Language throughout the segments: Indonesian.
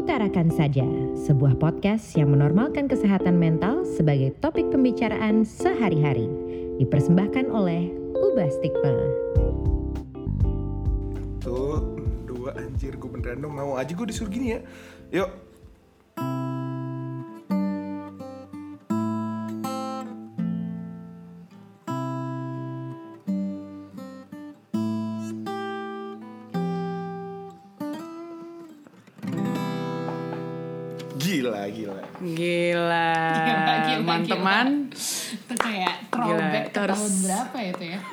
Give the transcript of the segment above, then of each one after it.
Utarakan Saja, sebuah podcast yang menormalkan kesehatan mental sebagai topik pembicaraan sehari-hari. Dipersembahkan oleh Ubah Stigma. Tuh, dua anjir gue beneran dong mau aja gue disuruh gini ya. Yuk. Teman-teman. Itu kayak throwback Gila, ke terus- tahun berapa itu ya?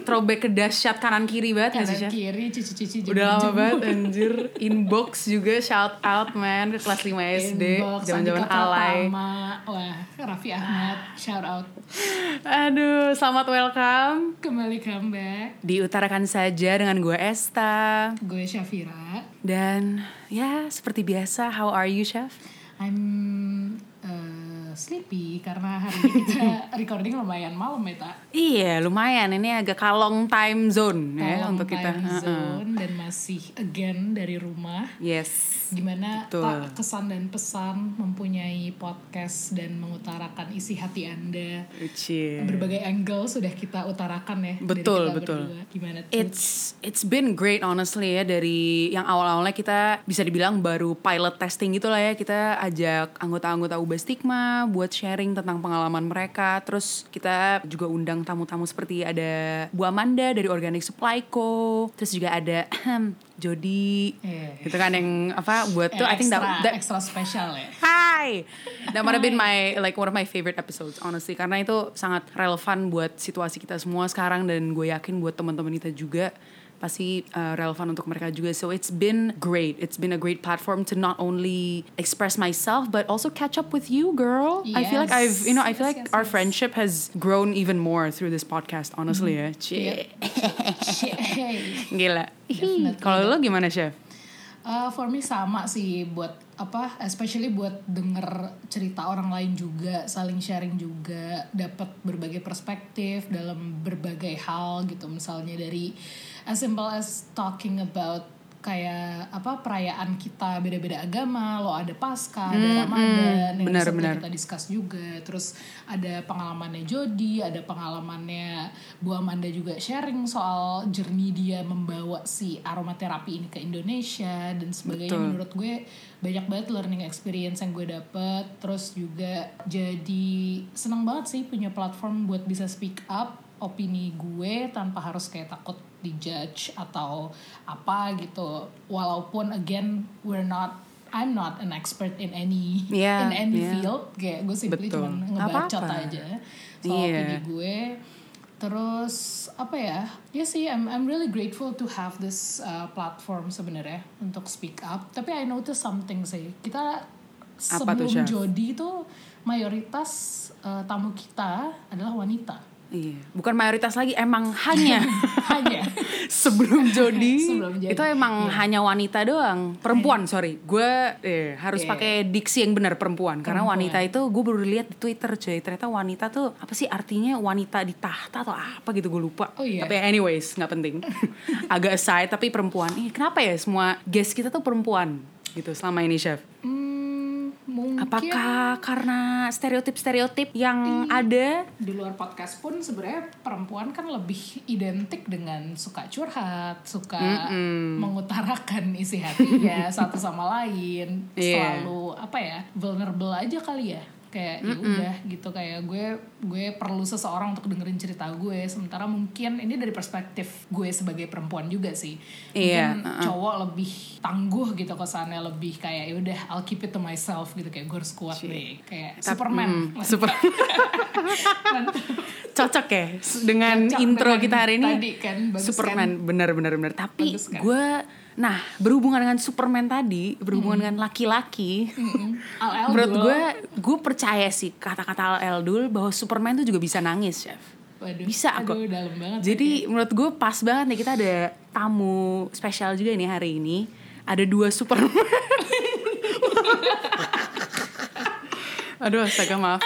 Throwback ke dahsyat kanan kiri banget sih, Kanan Syah? kiri, cici-cici Udah lama banget anjir. Inbox juga shout out man ke kelas 5 SD, zaman-zaman alay. Wah, Raffi Ahmad, shout out. Aduh, selamat welcome Kembali comeback. di Utarakan saja dengan gue Esta. Gue Syafira. Dan ya seperti biasa, how are you, Chef? I'm sleepy karena hari ini kita recording lumayan malam ya, Tak. Iya, lumayan. Ini agak kalong time zone ya Tolong untuk kita. time Heeh. zone dan masih again dari rumah. Yes. Gimana Betul. tak kesan dan pesan mempunyai podcast dan mengutarakan isi hati Anda Uci. berbagai angle sudah kita utarakan ya Betul, kita betul. berdua. gimana tuh It's it's been great honestly ya dari yang awal-awalnya kita bisa dibilang baru pilot testing gitu lah ya kita ajak anggota-anggota Ubah Stigma buat sharing tentang pengalaman mereka. Terus kita juga undang tamu-tamu seperti ada Bu Amanda dari Organic Supply Co. Terus juga ada Jody. Eh. gitu kan yang apa buat tuh Eh, I think that, extra, that extra spesial ya. Hai, that might have been my like one of my favorite episodes honestly. Karena itu sangat relevan buat situasi kita semua sekarang dan gue yakin buat teman-teman kita juga pasti uh, relevan untuk mereka juga. So it's been great. It's been a great platform to not only express myself but also catch up with you, girl. I feel like I've you know I feel Yes, like yes, our yes. friendship has grown even more through this podcast. Honestly ya, Cie. Gila. Kalau lo gimana chef? Uh, for me sama sih buat apa especially buat denger cerita orang lain juga saling sharing juga dapat berbagai perspektif dalam berbagai hal gitu. Misalnya dari as simple as talking about kayak apa perayaan kita beda-beda agama lo ada pasca ada ramadan yang benar, kita discuss juga. Terus ada pengalamannya Jody ada pengalamannya Bu Amanda juga sharing soal journey dia membawa si aromaterapi ini ke Indonesia dan sebagainya. Betul. menurut gue banyak banget learning experience yang gue dapet. Terus juga jadi senang banget sih punya platform buat bisa speak up opini gue tanpa harus kayak takut dijudge atau apa gitu walaupun again we're not I'm not an expert in any Yeah, in any yeah. field kayak gue simply cuma ngebacot Apa-apa. aja soal Iya. opini gue terus apa ya ya sih I'm I'm really grateful to have this uh, platform sebenarnya untuk speak up tapi I notice something sih kita Apa tuh, sebelum Chef? Jody itu mayoritas uh, tamu kita adalah wanita Iya, bukan mayoritas lagi, emang hanya. Hanya. Sebelum Jody, Sebelum Jody. itu emang hanya wanita doang. Perempuan sorry. Gue eh, harus Iya. pakai diksi yang benar perempuan. Karena Perempuan. wanita itu gue baru lihat di Twitter cuy. Ternyata wanita tuh apa sih artinya wanita di tahta atau apa gitu gue lupa. Oh, iya. tapi anyways nggak penting. Agak aside tapi perempuan. Ih, kenapa ya semua guest kita tuh perempuan gitu selama ini chef? Hmm, mungkin. Apakah karena stereotip-stereotip yang ada? Di luar podcast pun sebenarnya perempuan kan lebih identik dengan suka curhat, suka mengutarakan isi hatinya satu sama lain, Iya. selalu apa ya vulnerable aja kali ya kayak ya udah gitu. Kayak gue gue perlu seseorang untuk dengerin cerita gue. Sementara mungkin ini dari perspektif gue sebagai perempuan juga sih. Iya, mungkin cowok lebih tangguh gitu kesannya lebih kayak ya udah I'll keep it to myself gitu. Kayak gue harus kuat deh kayak Superman. Hmm, super cocok ya dengan Cocok intro dengan kita hari ini. tadi kan, bagus Superman. Benar benar benar. Tapi kan? gue nah berhubungan dengan Superman tadi berhubungan dengan laki-laki Al menurut gue gue percaya sih kata-kata Al Eldul bahwa Superman tuh juga bisa nangis chef. Waduh, bisa kok aduh, dalam banget jadi menurut gue pas banget nih kita ada tamu spesial juga nih hari ini. Ada dua Superman. Aduh astaga maaf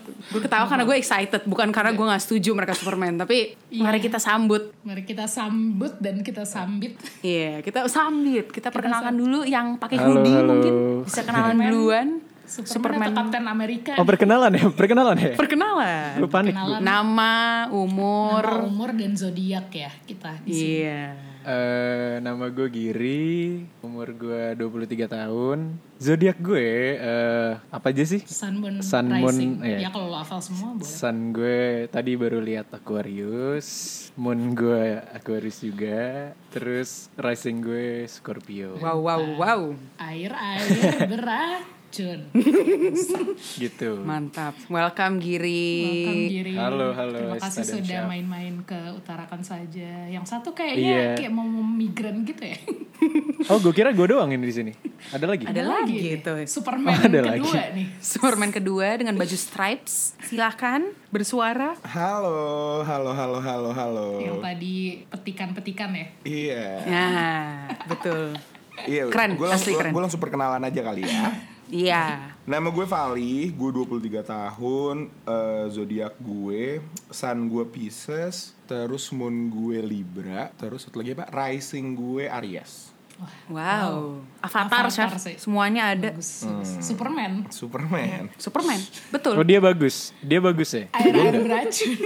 gue ketawa karena gue excited bukan karena gue nggak setuju mereka Superman tapi mari kita sambut Mari kita sambut dan kita sambit. Iya, kita sambit. Kita perkenalkan dulu yang pakai Halo, hoodie halo. mungkin bisa kenalan Superman. duluan. Superman, atau Captain Amerika. Oh perkenalan ya, perkenalan ya. Perkenalan. Gue panik. Kenalan. Nama, umur. Nama, umur dan zodiak ya kita di sini. Iya. Eh, nama gue Giri, umur gue 23 tahun. Zodiak gue eh apa aja sih? Sun Moon Sun Moon, Rising. iya. Ya kalau lo hafal semua boleh. Sun gue tadi baru lihat Aquarius, Moon gue Aquarius juga, terus rising gue Scorpio. Wow, wow, wow. Air air beracun. Gitu. Mantap. Welcome Giri. Welcome Giri. Halo, halo, Terima kasih Esta dan sudah main-main ke Utarakan saja. Yang satu kayaknya kayak mau migran gitu ya. Oh, gue kira gue doang ini di sini. Ada lagi? Ada lagi gitu. Superman Oh, ada kedua lagi. nih. Superman kedua dengan baju stripes. Silahkan bersuara. Halo, halo, halo, halo, halo. Yang tadi petikan-petikan ya. Iya. Nah, betul. Iya, Keren, gue langsung, asli keren. gue langsung perkenalan aja kali ya. Iya. Nama gue Vali, gue 23 tahun, eh, zodiak gue, sun gue Pisces, terus moon gue Libra, terus satu lagi apa? Rising gue Aries. Wow. Avatar, Avatar Chef. sih. Semuanya ada. Bagus. Superman. Superman. Superman. Oh Betul. dia bagus, dia bagus ya. Air air beracun.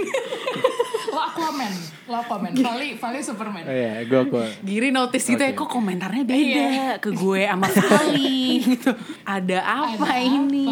Lo Aquaman, lo Aquaman. Vali, Vali Superman. Oh iya, gue aku. Giri notice gitu ya, kok komentarnya beda ke gue sama Vali gitu. Ada apa Ada ini?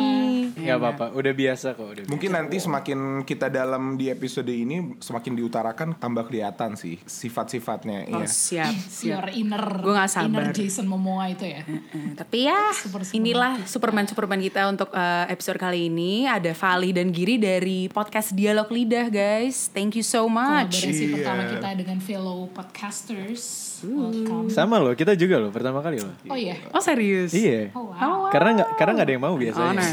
Gak apa-apa, udah biasa kok. Udah Mungkin nanti semakin kita dalam di episode ini semakin diutarakan tambah kelihatan sih sifat-sifatnya. Oh Iya. siap, siap. Your inner, Gua nggak sabar. inner Jason Momoa itu ya. Eh, tapi ya Super- super inilah Superman Superman kita untuk eh, episode kali ini ada Vali dan Giri dari podcast Dialog Lidah guys. Thank you so much. Kolaborasi Iya. pertama kita dengan fellow podcasters. Welcome. Sama loh, kita juga loh pertama kali loh. Oh iya. Oh serius? Iya. Oh wow. Karena nggak karena nggak ada yang mau Oh, biasanya. nah.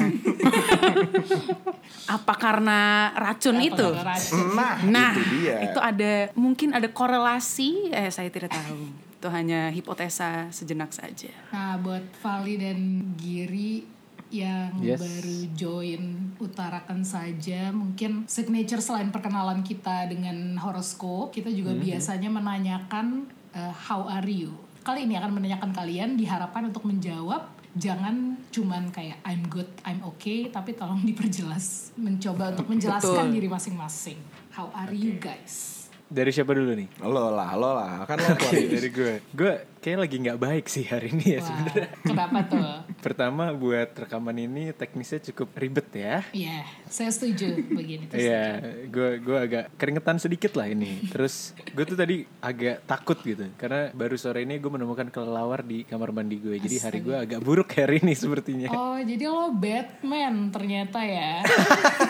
Apa karena racun itu? Kalau racun. Nah, Nah, itu dia. itu ada mungkin ada korelasi. Eh, saya tidak tahu. Itu hanya hipotesa sejenak saja. Nah, buat Vali dan Giri yang Yes. baru join utarakan saja mungkin signature selain perkenalan kita dengan horoskop kita juga Mm-hmm. biasanya menanyakan uh, how are you? Kali ini akan menanyakan kalian diharapkan untuk menjawab jangan cuman kayak I'm good I'm okay tapi tolong diperjelas mencoba untuk menjelaskan Betul. diri masing-masing. How are you guys Dari siapa dulu nih? Lo lah, lo lah. Kan lo Oke, Aquarius. dari gue. Gue kayak lagi nggak baik sih hari ini ya sebenarnya. kenapa tuh Pertama buat rekaman ini teknisnya cukup ribet ya. Iya, saya setuju begini tuh. Iya, gue gue agak keringetan sedikit lah ini. Terus gue tuh tadi agak takut gitu karena baru sore ini gue menemukan kelelawar di kamar mandi gue. Jadi hari gue agak buruk hari ini sepertinya. Oh, jadi lo Batman ternyata ya.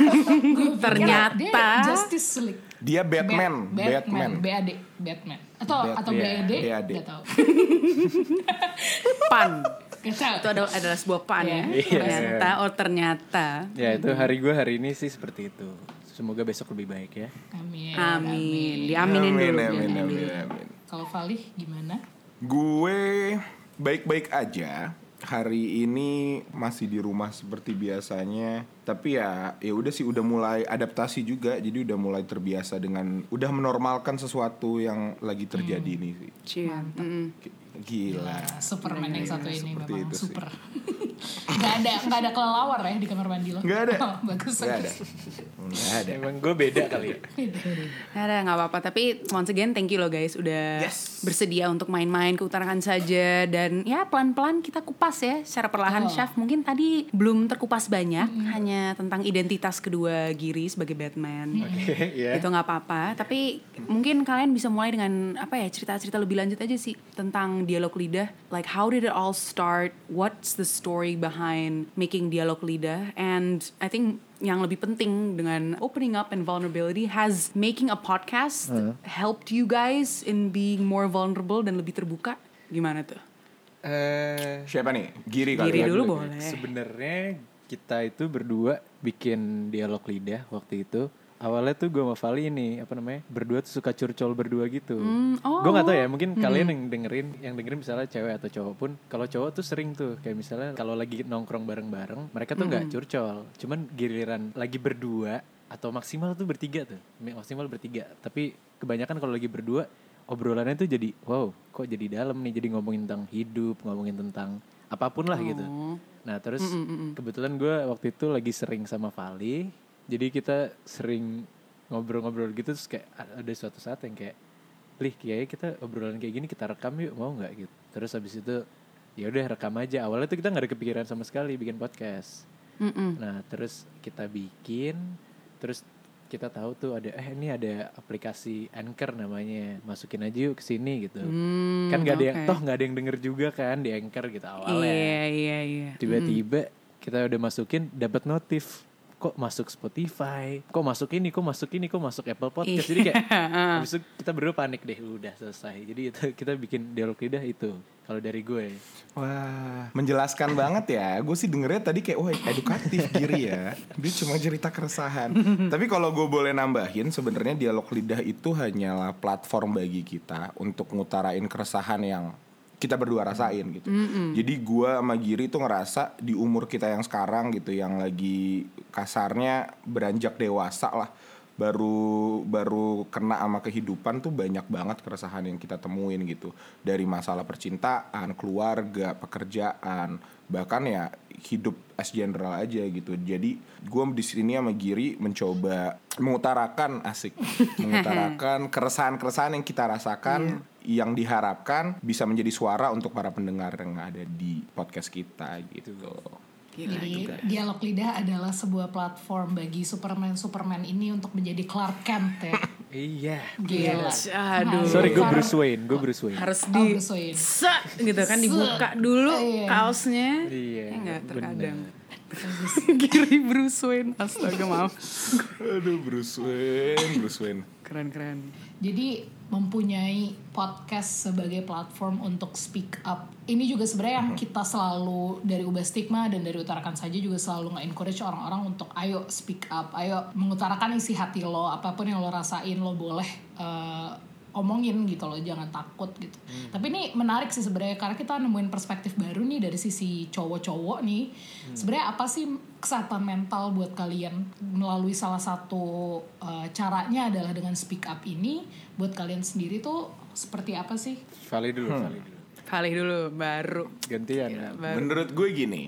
Ternyata. dia Justice League. Dia Batman, Bat- Batman. BAD, Batman. Atau Bat- atau BAD, BAD. Gak tahu. Pan. Tahu. Itu adalah, adalah sebuah pan ya. Iya. Ternyata, oh ternyata. Ya itu hari gue hari ini sih seperti itu. Semoga besok lebih baik ya. Amin. Amin. Diaminin amin, dulu. amin, amin, dulu. amin. Kalau Valih gimana? Gue baik-baik aja. Hari ini masih di rumah seperti biasanya. Tapi ya, ya udah sih udah mulai adaptasi juga. Jadi udah mulai terbiasa dengan udah menormalkan sesuatu yang lagi terjadi ini sih. Cie. Mm-mm. G- Gila. Superman yang satu ini seperti memang itu sih. super. gak ada gak ada kelelawar ya di kamar mandi lo? Nggak ada. Oh, bagus. Gak ada. bagus. Gak ada. Emang gue beda kali ya. Nggak ada nggak apa-apa tapi once again thank you loh guys udah Yes. Bersedia untuk main-main ke utarakan saja. Dan ya pelan-pelan kita kupas ya secara perlahan. Oh. chef mungkin tadi belum terkupas banyak hanya tentang identitas kedua Giri sebagai Batman. Oke, ya. itu nggak apa-apa. Tapi mungkin kalian bisa mulai dengan apa ya cerita-cerita lebih lanjut aja sih tentang dialog lidah. Like how did it all start? What's the story behind making dialog lidah? And I think yang lebih penting dengan opening up and vulnerability has making a podcast helped you guys in being more vulnerable dan lebih terbuka? Gimana tuh? Eh, Siapa nih? Giri kali Giri ya? dulu boleh. Sebenarnya kita itu berdua bikin dialog lidah waktu itu awalnya tuh gue sama Vali ini apa namanya berdua tuh suka curcol berdua gitu. Hmm, oh. Gue nggak tahu ya mungkin kalian yang dengerin yang dengerin misalnya cewek atau cowok pun kalau cowok tuh sering tuh kayak misalnya kalau lagi nongkrong bareng-bareng mereka tuh nggak curcol, cuman giliran lagi berdua atau maksimal tuh bertiga tuh maksimal bertiga. Tapi kebanyakan kalau lagi berdua obrolannya tuh jadi wow kok jadi dalam nih jadi ngomongin tentang hidup ngomongin tentang apa pun lah gitu. Nah terus kebetulan gue waktu itu lagi sering sama Vali jadi kita sering ngobrol-ngobrol gitu terus kayak ada suatu saat yang kayak lih kayaknya kita obrolan kayak gini kita rekam yuk mau nggak gitu terus habis itu ya udah rekam aja awalnya tuh kita nggak ada kepikiran sama sekali bikin podcast Mm-mm. Nah, terus kita bikin, terus kita tahu tuh ada eh ini ada aplikasi Anchor namanya. Masukin aja yuk ke sini gitu. Hmm, kan nggak ada yang oke. toh nggak ada yang denger juga kan di Anchor gitu awalnya. Iya, iya, iya. Tiba-tiba kita udah masukin dapat notif kok masuk Spotify, kok masuk ini, kok masuk ini, kok masuk Apple Podcast. Jadi kayak habis itu kita berdua panik deh, udah selesai. Jadi itu kita bikin dialog lidah itu. Kalau dari gue. Wah, menjelaskan banget ya. Gue sih dengernya tadi kayak, wah edukatif Giri ya. Dia cuma cerita keresahan. Tapi kalau gue boleh nambahin, sebenarnya dialog lidah itu hanyalah platform bagi kita untuk ngutarain keresahan yang kita berdua rasain gitu. Jadi gue sama Giri tuh ngerasa di umur kita yang sekarang gitu, yang lagi kasarnya beranjak dewasa lah baru baru kena sama kehidupan tuh banyak banget keresahan yang kita temuin gitu. Dari masalah percintaan keluarga pekerjaan bahkan ya hidup as general aja gitu. Jadi gue di sini sama Giri mencoba mengutarakan asik mengutarakan keresahan-keresahan yang kita rasakan yang diharapkan bisa menjadi suara untuk para pendengar yang ada di podcast kita gitu Gila, Jadi gila. dialog lidah adalah sebuah platform bagi Superman Superman ini untuk menjadi Clark Kent ya. Iya. Gila. Aduh. Sorry gue Bruce Wayne, gue Bruce Wayne. Harus Oh, di Bruce Wayne. set gitu kan dibuka dulu Iya. kaosnya. Iya, Ya enggak bener. terkadang. Giri Bruce Wayne. Astaga maaf. aduh Bruce Wayne Bruce Wayne Keren-keren. Jadi mempunyai podcast sebagai platform untuk speak up. Ini juga sebenarnya yang kita selalu dari ubah stigma dan dari utarakan saja juga selalu nge-encourage orang-orang untuk ayo speak up, ayo mengutarakan isi hati lo, apa pun yang lo rasain lo boleh eh, omongin gitu loh, jangan takut gitu. Tapi ini menarik sih sebenarnya karena kita nemuin perspektif baru nih dari sisi cowok-cowok nih. Sebenarnya apa sih kesehatan mental buat kalian melalui salah satu uh, caranya adalah dengan speak up ini buat kalian sendiri tuh seperti apa sih? Vali dulu, Vali dulu. Kali dulu baru. Gantian. ya. baru. Menurut gue gini,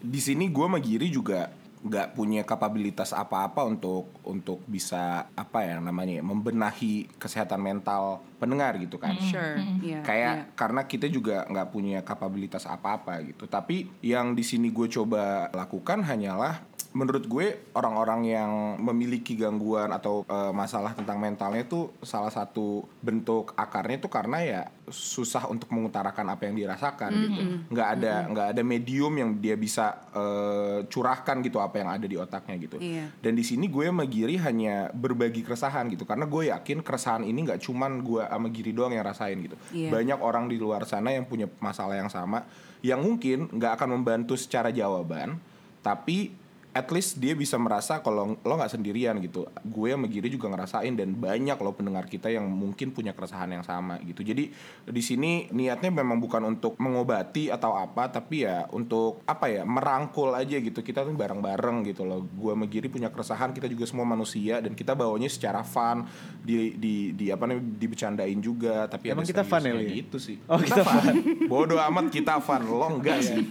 di sini gue sama Giri juga nggak punya kapabilitas apa-apa untuk untuk bisa apa ya namanya ya, membenahi kesehatan mental pendengar gitu kan. Sure. Iya. Kayak iya. karena kita juga nggak punya kapabilitas apa-apa gitu. Tapi yang di sini gue coba lakukan hanyalah menurut gue orang-orang yang memiliki gangguan atau eh, masalah tentang mentalnya itu salah satu bentuk akarnya itu karena ya susah untuk mengutarakan apa yang dirasakan gitu. Nggak ada nggak ada medium yang dia bisa eh, curahkan gitu apa yang ada di otaknya gitu. Iya. Dan di sini gue sama Giri hanya berbagi keresahan gitu karena gue yakin keresahan ini nggak cuman gue sama Giri doang yang rasain gitu. Iya. Banyak orang di luar sana yang punya masalah yang sama yang mungkin nggak akan membantu secara jawaban, tapi at least dia bisa merasa kalau lo nggak sendirian gitu. Gue sama Giri juga ngerasain dan banyak loh pendengar kita yang mungkin punya keresahan yang sama gitu. Jadi di sini niatnya memang bukan untuk mengobati atau apa, tapi ya untuk apa ya merangkul aja gitu. Kita tuh bareng-bareng gitu loh. Gue sama Giri punya keresahan, kita juga semua manusia dan kita bawanya secara fun di di di apa namanya dibecandain juga. Tapi Emang ada kita fun ya, gitu sih. Oh, kita, kita fun. Bodoh amat kita fun, lo enggak sih.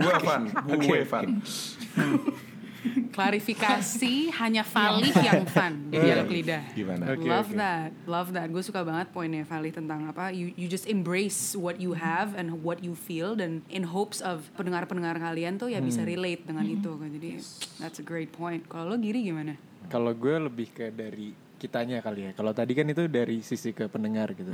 Gue fun, gue fun. Klarifikasi hanya Vali yang fun di dialog lidah. Gimana? Oke, love oke. that, love that. Gue suka banget poinnya Vali tentang apa. You you just embrace what you have and what you feel dan in hopes of pendengar-pendengar kalian tuh ya bisa relate dengan itu. kan. Jadi that's a great point. Kalau lo Giri gimana? Kalau gue lebih ke dari kitanya kali ya. Kalau tadi kan itu dari sisi ke pendengar gitu.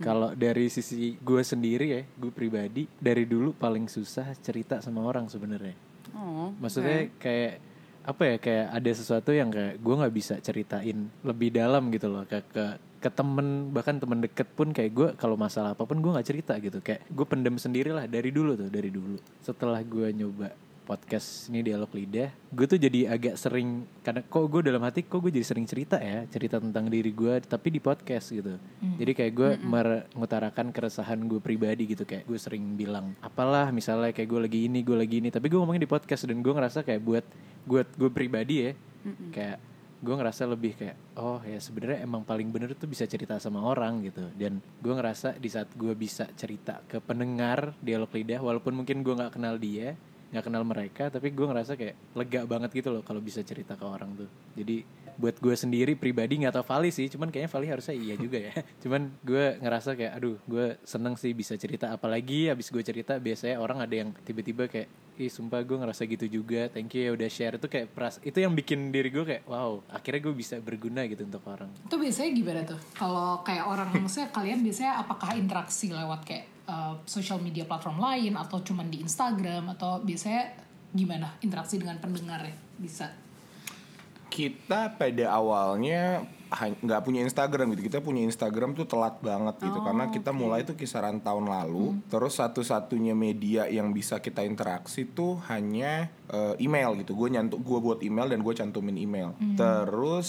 Kalau dari sisi gue sendiri ya, gue pribadi dari dulu paling susah cerita sama orang sebenarnya. Oh, Maksudnya kayak apa ya kayak ada sesuatu yang kayak gue nggak bisa ceritain lebih dalam gitu loh kayak ke ke temen bahkan temen deket pun kayak gue kalau masalah apa pun gue nggak cerita gitu kayak gue pendem sendiri lah dari dulu tuh dari dulu setelah gue nyoba podcast ini dialog lidah gue tuh jadi agak sering karena kok gue dalam hati kok gue jadi sering cerita ya cerita tentang diri gue tapi di podcast gitu. Jadi kayak gue mengutarakan keresahan gue pribadi gitu kayak gue sering bilang apalah misalnya kayak gue lagi ini gue lagi ini tapi gue ngomongin di podcast dan gue ngerasa kayak buat gue gue pribadi ya kayak gue ngerasa lebih kayak oh ya sebenarnya emang paling bener tuh bisa cerita sama orang gitu. Dan gue ngerasa di saat gue bisa cerita ke pendengar dialog lidah walaupun mungkin gue nggak kenal dia nggak kenal mereka tapi gue ngerasa kayak lega banget gitu loh kalau bisa cerita ke orang tuh. Jadi buat gue sendiri pribadi nggak tau Vali sih cuman kayaknya Vali harusnya iya juga ya. Cuman gue ngerasa kayak aduh gue seneng sih bisa cerita. Apalagi abis gue cerita biasanya orang ada yang tiba-tiba kayak ih sumpah gue ngerasa gitu juga thank you ya udah share. Itu kayak peras itu yang bikin diri gue kayak wow akhirnya gue bisa berguna gitu untuk orang. Itu biasanya gimana tuh? Kalau kayak orang maksudnya kalian biasanya apakah interaksi lewat kayak uh, social media platform lain atau cuman di Instagram atau biasanya gimana interaksi dengan pendengar ya? Bisa. kita pada awalnya nggak punya Instagram gitu. Kita punya Instagram tuh telat banget gitu. Karena kita mulai tuh kisaran tahun lalu. Terus satu-satunya media yang bisa kita interaksi tuh hanya eh, email gitu. Gue nyantuk gue buat email dan gue cantumin email. Terus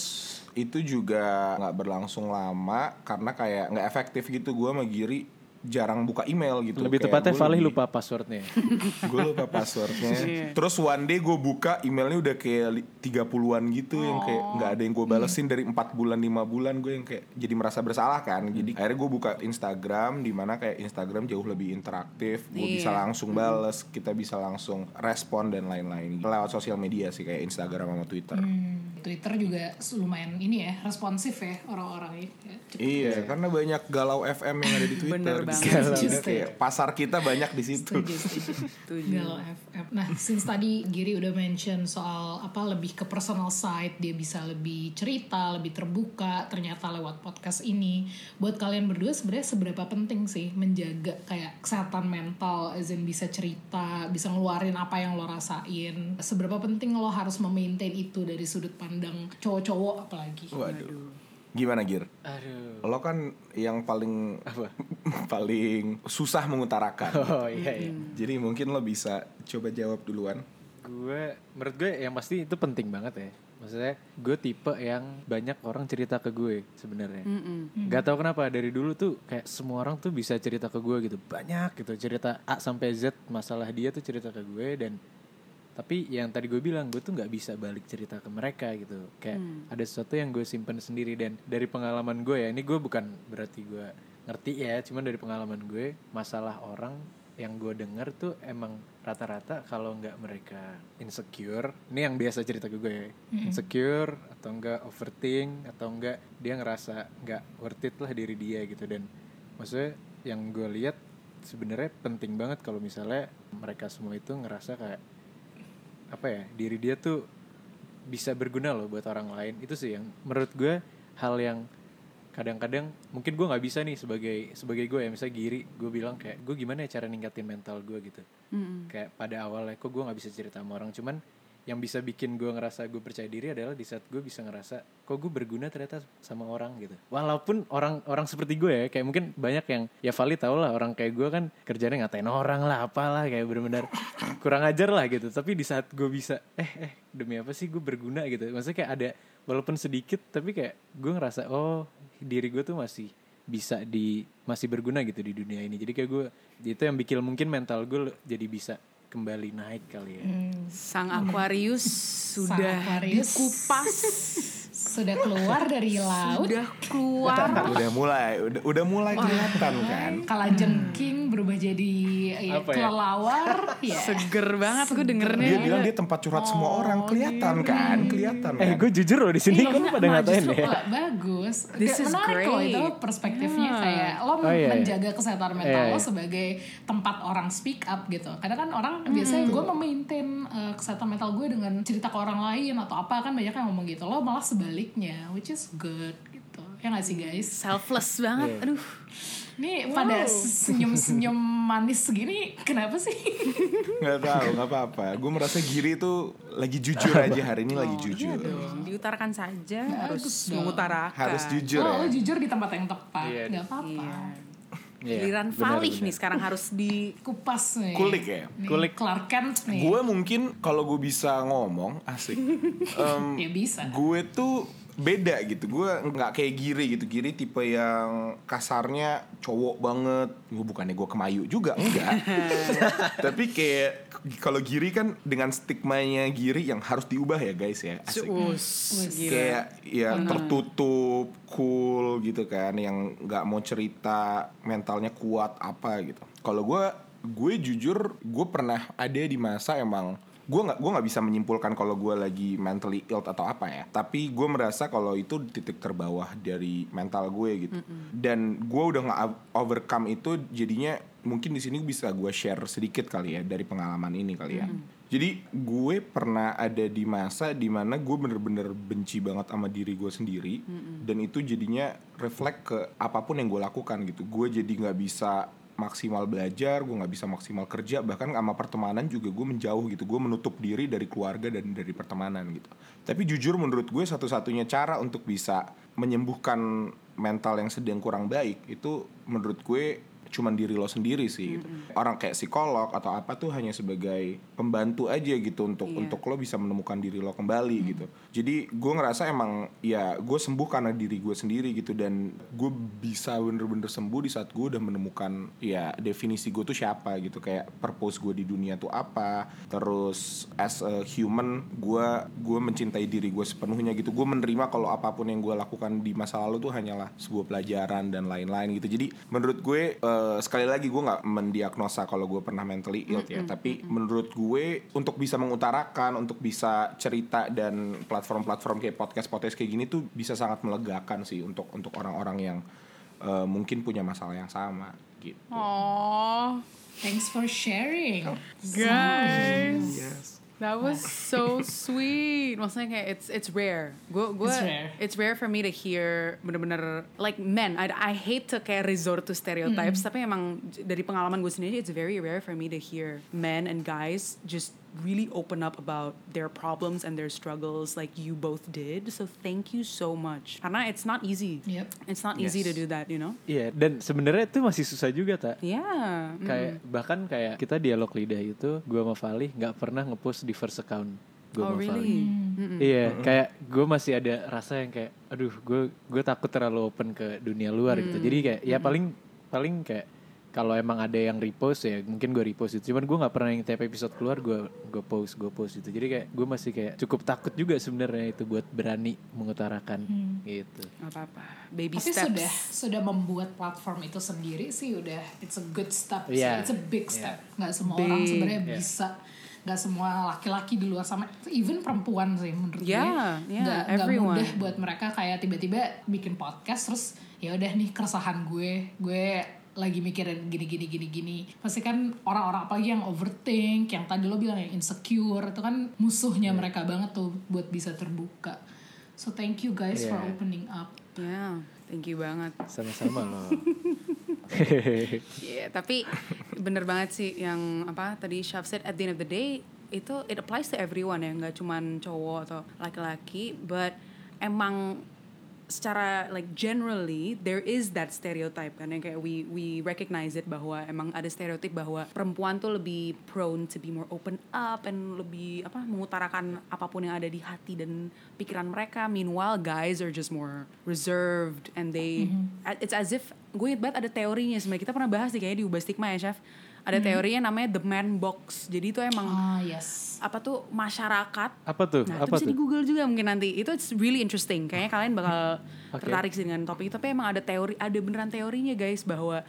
itu juga nggak berlangsung lama karena kayak nggak efektif gitu. Gue sama Giri jarang buka email gitu lebih Kayak tepatnya gua Vali lebih- lupa passwordnya. Gue lupa passwordnya. Terus one day gue buka emailnya udah kayak li- 30-an gitu yang kayak nggak ada yang gue balesin. Dari empat bulan lima bulan gue yang kayak jadi merasa bersalah kan. Jadi akhirnya gue buka Instagram di mana kayak Instagram jauh lebih interaktif. Gue bisa langsung bales kita bisa langsung respon dan lain-lain. Lewat sosial media sih kayak Instagram sama Twitter. Hmm, Twitter juga lumayan ini ya responsif ya orang-orang ini. Ya, cepet. Iya, karena banyak galau FM yang ada di Twitter. Bener banget. kayak pasar kita banyak di situ. Setuju, setuju. Galau FM. Nah, since tadi Giri udah mention soal apa lebih ke personal side, dia bisa lebih cerita, lebih terbuka. Ternyata lewat podcast ini, buat kalian berdua sebenarnya seberapa penting sih menjaga kayak kesehatan mental, as in bisa cerita, bisa ngeluarin apa yang lo rasain. Seberapa penting lo harus memaintain itu dari sudut pandang cowok-cowok apalagi. Waduh. Gimana Gir? aduh Lo kan yang paling Apa? paling susah mengutarakan. oh iya iya Jadi mungkin lo bisa coba jawab duluan. gue menurut gue yang pasti itu penting banget ya maksudnya gue tipe yang banyak orang cerita ke gue sebenarnya Gak tau kenapa dari dulu tuh kayak semua orang tuh bisa cerita ke gue gitu banyak gitu cerita A sampai Z masalah dia tuh cerita ke gue dan tapi yang tadi gue bilang gue tuh nggak bisa balik cerita ke mereka gitu. Kayak ada sesuatu yang gue simpen sendiri. Dan dari pengalaman gue ya ini gue bukan berarti gue ngerti ya cuman dari pengalaman gue masalah orang yang gue denger tuh emang rata-rata kalau nggak mereka insecure ini yang biasa cerita ke gue ya insecure atau enggak overthink atau enggak dia ngerasa nggak worth it lah diri dia gitu. Dan maksudnya yang gue lihat sebenarnya penting banget kalau misalnya mereka semua itu ngerasa kayak apa ya diri dia tuh bisa berguna loh buat orang lain. Itu sih yang menurut gue hal yang kadang-kadang mungkin gue nggak bisa nih sebagai sebagai gue ya. Misalnya giri gue bilang kayak gue gimana ya cara ningkatin mental gue gitu. Kayak pada awalnya kok gue nggak bisa cerita sama orang cuman yang bisa bikin gue ngerasa gue percaya diri adalah di saat gue bisa ngerasa kok gue berguna ternyata sama orang gitu. Walaupun orang orang seperti gue ya kayak mungkin banyak yang ya Vali tau lah orang kayak gue kan kerjanya ngatain orang lah apalah kayak bener-bener kurang ajar lah gitu. Tapi di saat gue bisa eh eh demi apa sih gue berguna? gitu. Maksudnya kayak ada walaupun sedikit tapi kayak gue ngerasa oh diri gue tuh masih bisa di masih berguna gitu di dunia ini. Jadi kayak gue itu yang bikin mungkin mental gue jadi bisa kembali naik kali ya. Sang Aquarius sudah Aquarius. dikupas, Sudah keluar dari laut, sudah keluar. udah mulai, udah udah mulai kelihatan kan. kala jengking berubah jadi ya, Apa ya? kelelawar, ya. Seger banget gue dengernya. Dia bilang dia tempat curhat semua orang, kelihatan kan, kelihatan eh kan. gue jujur loh di sini Iya, lu pada ngatain ya bagus. This is menarik loh great. itu perspektifnya kayak lo Oh, iya, menjaga kesehatan mental Iya, lo iya. sebagai tempat orang speak up gitu. Kadang kan orang biasanya gue memaintain uh, kesehatan mental gue dengan cerita ke orang lain atau apa kan banyak yang ngomong gitu. Lo malah sebaliknya, which is good gitu. Ya gak sih guys? Selfless banget. Iya. Aduh. Ini pada senyum-senyum manis segini kenapa sih? Nggak tahu, nggak apa-apa. Gue merasa Giri tuh lagi jujur aja hari ini lagi jujur. Dong, diutarakan saja harus Bagus dong. mengutarakan. Harus jujur oh, ya. jujur di tempat yang tepat. Iya, Gak apa-apa. Iya. Iya, Giliran benar. nih sekarang harus di Kupas nih. Kulik ya? Nih, Kulik. Clark Kent nih. Gue mungkin kalau gue bisa ngomong asik. Em, Ya bisa. gue tuh beda gitu. Gue nggak kayak Giri gitu. Giri tipe yang kasarnya cowok banget. Gue bukannya gue kemayu juga enggak. Tapi kayak kalau Giri kan dengan stigmanya Giri yang harus diubah ya guys ya. Asik. Us, kayak ya tertutup, cool gitu kan, yang nggak mau cerita, mentalnya kuat apa gitu. Kalau gue, gue jujur, gue pernah ada di masa emang gue nggak gue nggak bisa menyimpulkan kalau gue lagi mentally ill atau apa ya. Tapi gue merasa kalau itu titik terbawah dari mental gue gitu. Dan gue udah nggak overcome itu jadinya mungkin di sini bisa gue share sedikit kali ya dari pengalaman ini kali ya. Jadi gue pernah ada di masa di mana gue bener-bener benci banget sama diri gue sendiri. Dan itu jadinya reflect ke apa pun yang gue lakukan gitu. Gue jadi nggak bisa maksimal belajar, gue nggak bisa maksimal kerja, bahkan sama pertemanan juga gue menjauh gitu. Gue menutup diri dari keluarga dan dari pertemanan gitu. Tapi jujur menurut gue satu-satunya cara untuk bisa menyembuhkan mental yang sedang kurang baik itu menurut gue cuman diri lo sendiri sih gitu. orang kayak psikolog atau apa tuh hanya sebagai pembantu aja gitu untuk Iya. untuk lo bisa menemukan diri lo kembali gitu jadi gue ngerasa emang ya gue sembuh karena diri gue sendiri gitu. Dan gue bisa bener-bener sembuh di saat gue udah menemukan ya definisi gue tuh siapa gitu. Kayak purpose gue di dunia tuh apa. Terus as a human gue gue mencintai diri gue sepenuhnya gitu. Gue menerima kalau apa pun yang gue lakukan di masa lalu tuh hanyalah sebuah pelajaran dan lain-lain gitu. Jadi menurut gue eh, sekali lagi gue nggak mendiagnosa kalau gue pernah mentally ill ya. Tapi menurut gue untuk bisa mengutarakan untuk bisa cerita dan platform-platform kayak podcast-podcast kayak gini tuh bisa sangat melegakan sih untuk untuk orang-orang yang eh, mungkin punya masalah yang sama gitu Aww, Thanks for sharing. guys. That was so sweet. Maksudnya kayak it's it's rare. Gue gue It's rare. it's rare for me to hear bener-bener like men. I, I hate to kayak resort to stereotypes. Tapi emang dari pengalaman gue sendiri, it's very rare for me to hear men and guys just really open up about their problems and their struggles like you both did. So thank you so much. Karena it's not easy. Yep. It's not easy to Yes. do that, you know. Iya, dan sebenarnya itu masih susah juga tak. Yeah. mm. Kayak bahkan kayak kita dialog lidah itu, gua sama Fali nggak pernah ngepost di first account. Gua Oh sama Fali. really? Mm-mm. Iya, kayak gue masih ada rasa yang kayak, aduh, gue gue takut terlalu open ke dunia luar gitu. Jadi kayak, ya paling paling kayak kalau emang ada yang repost ya, mungkin gue repost itu. Cuman gue nggak pernah yang tiap episode keluar gue gue post gue post itu. Jadi kayak gue masih kayak cukup takut juga sebenarnya itu buat berani mengutarakan gitu. Gak apa-apa. Baby Tapi steps. sudah sudah membuat platform itu sendiri sih udah it's a good step sih. Iya. It's a big step. Nggak semua Big. orang sebenarnya Iya. bisa nggak semua laki-laki di luar sana even perempuan sih menurut Yeah, gue yeah, nggak nggak everyone. mudah buat mereka kayak tiba-tiba bikin podcast terus ya udah nih keresahan gue gue lagi mikirin gini gini gini gini pasti kan orang-orang apalagi yang overthink yang tadi lo bilang yang insecure itu kan musuhnya mereka banget tuh buat bisa terbuka so thank you guys for Yeah. opening up Ya, thank you banget. Sama-sama loh. Iya, tapi bener banget sih yang apa tadi Syaf said at the end of the day itu it applies to everyone ya, nggak cuman cowok atau laki-laki, but emang secara like generally there is that stereotype kan yang kayak we we recognize it bahwa emang ada stereotip bahwa perempuan tuh lebih prone to be more open up and lebih apa mengutarakan apa pun yang ada di hati dan pikiran mereka. Meanwhile guys are just more reserved and they it's as if gue inget banget ada teorinya sebenarnya kita pernah bahas nih kayaknya di Ubah Stigma ya chef ada teorinya namanya the man box jadi itu emang ah yes apa tuh masyarakat Apa tuh? Nah, Apa itu bisa tuh? di Google juga mungkin nanti. Itu it's really interesting. Kayaknya kalian bakal Oke. tertarik sih dengan topik itu. Tapi emang ada teori, ada beneran teorinya guys bahwa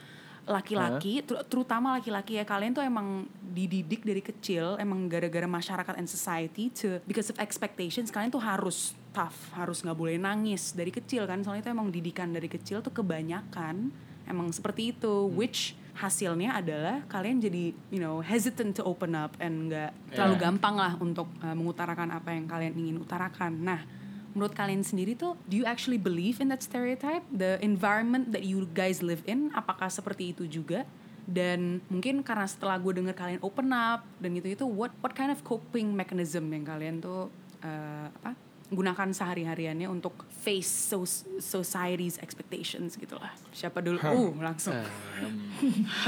laki-laki, ter- terutama laki-laki ya kalian tuh emang dididik dari kecil, emang gara-gara masyarakat and society to because of expectations kalian tuh harus tough, harus nggak boleh nangis dari kecil kan. Soalnya itu emang didikan dari kecil tuh kebanyakan emang seperti itu, which hasilnya adalah kalian jadi you know hesitant to open up and nggak terlalu Yeah. gampang lah untuk uh, mengutarakan apa yang kalian ingin utarakan. Nah, menurut kalian sendiri tuh, do you actually believe in that stereotype? The environment that you guys live in, apakah seperti itu juga? Dan mungkin karena setelah gue denger kalian open up dan gitu itu, what what kind of coping mechanism yang kalian tuh uh, apa gunakan sehari-hariannya untuk face so- society's expectations gitu lah. Siapa dulu? Uh, langsung.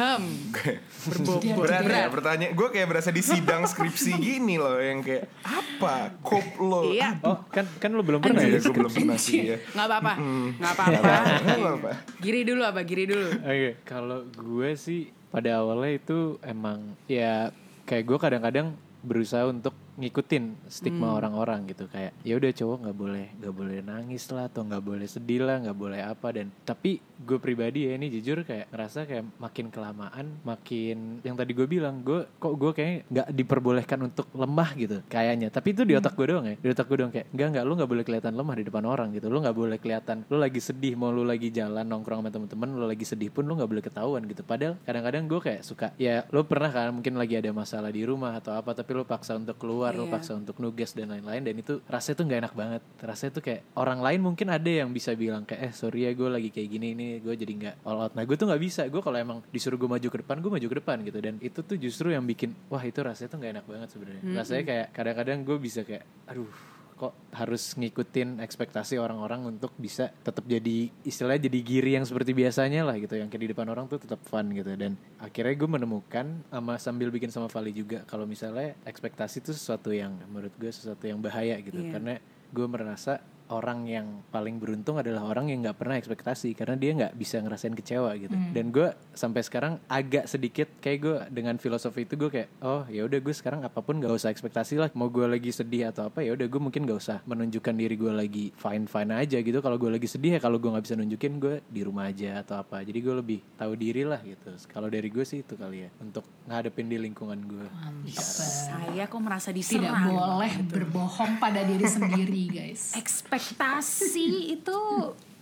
Hem. Berbobot. Berat ya pertanyaan. Gue kayak berasa di sidang skripsi gini loh yang kayak apa kop lo? Iya. Oh, kan kan lu belum pernah ya? gue belum pernah sih ya. Nggak apa-apa. Nggak apa-apa. Apa-apa. Giri dulu apa? Giri dulu. Oke, kalau gue sih pada awalnya itu emang ya kayak gue kadang-kadang berusaha untuk ngikutin stigma orang-orang gitu. Kayak ya udah cowok nggak boleh nggak boleh nangis lah atau nggak boleh sedih lah nggak boleh apa. Dan tapi gue pribadi ya ini jujur kayak ngerasa kayak makin kelamaan makin yang tadi gue bilang gue kok gue kayak nggak diperbolehkan untuk lemah gitu kayaknya. Tapi itu di otak gue doang ya. Di otak gue doang kayak enggak enggak lu nggak boleh kelihatan lemah di depan orang gitu. Lu nggak boleh kelihatan lu lagi sedih mau lu lagi jalan nongkrong sama temen-temen lu lagi sedih pun lu nggak boleh ketahuan gitu. Padahal kadang-kadang gue kayak suka ya lu pernah kan mungkin lagi ada masalah di rumah atau apa tapi lu paksa untuk keluar lu Iya. paksa untuk nugas dan lain-lain dan itu rasanya tuh nggak enak banget. Rasanya tuh kayak orang lain mungkin ada yang bisa bilang kayak eh sorry ya gue lagi kayak gini ini gue jadi nggak all out. Nah gue tuh nggak bisa. Gue kalau emang disuruh gue maju ke depan gue maju ke depan gitu. Dan itu tuh justru yang bikin wah itu rasanya tuh nggak enak banget sebenarnya. Rasanya kayak kadang-kadang gue bisa kayak aduh kok harus ngikutin ekspektasi orang-orang untuk bisa tetap jadi istilahnya jadi giri yang seperti biasanya lah gitu. Yang kayak di depan orang tuh tetap fun gitu. Dan akhirnya gue menemukan sama sambil bikin sama Vali juga kalau misalnya ekspektasi itu sesuatu yang menurut gue sesuatu yang bahaya gitu. Iya. karena gue merasa orang yang paling beruntung adalah orang yang nggak pernah ekspektasi karena dia nggak bisa ngerasain kecewa gitu. Dan gue sampai sekarang agak sedikit kayak gue dengan filosofi itu gue kayak oh ya udah gue sekarang apa pun gak usah ekspektasi lah mau gue lagi sedih atau apa ya udah gue mungkin gak usah menunjukkan diri gue lagi fine fine aja gitu. Kalau gue lagi sedih ya kalau gue nggak bisa nunjukin gue di rumah aja atau apa. Jadi gue lebih tahu diri lah gitu. Kalau dari gue sih itu kali ya untuk ngadepin di lingkungan gue Saya kok merasa Tidak diserang. boleh berbohong pada diri sendiri, guys. Ekspektasi itu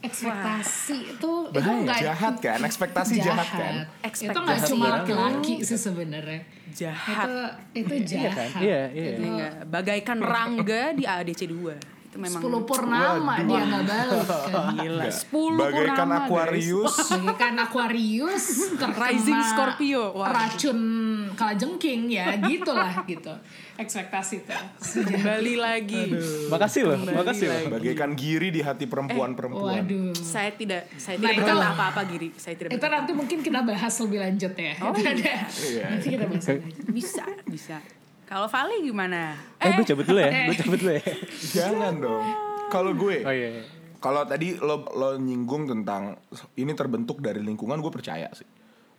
Ekspektasi itu itu Bahaya. nggak Jahat kan? Ekspektasi jahat kan? Itu nggak cuma laki-laki sih sebenarnya. jahat. Itu itu iya kan jahat. iya iya Ini nggak- bagaikan rangga di ADC 2. Itu memang Sepuluh purnama dia nggak balik kan. gila. 10 Bagaikan purnama, guys. Aquarius. Bagaikan Aquarius Rising Scorpio. Wah. racun kalajengking ya gitulah gitu ekspektasi tuh Kembali lagi. makasih loh Kembali makasih loh lagi. Bagaikan giri di hati perempuan-perempuan. waduh Saya tidak saya Nah, tidak itu- berkata apa-apa Giri. Saya tidak itu berkata. nanti mungkin kita bahas lebih lanjut ya Oh, Itu iya. ada Iya. nanti kita bahas lanjut Bisa, bisa. Kalau Vali gimana? eh gue cabut dulu ya gue cabut dulu ya Jangan dong. Kalau gue, oh iya, iya. kalau tadi lo lo nyinggung tentang ini terbentuk dari lingkungan, gue percaya sih.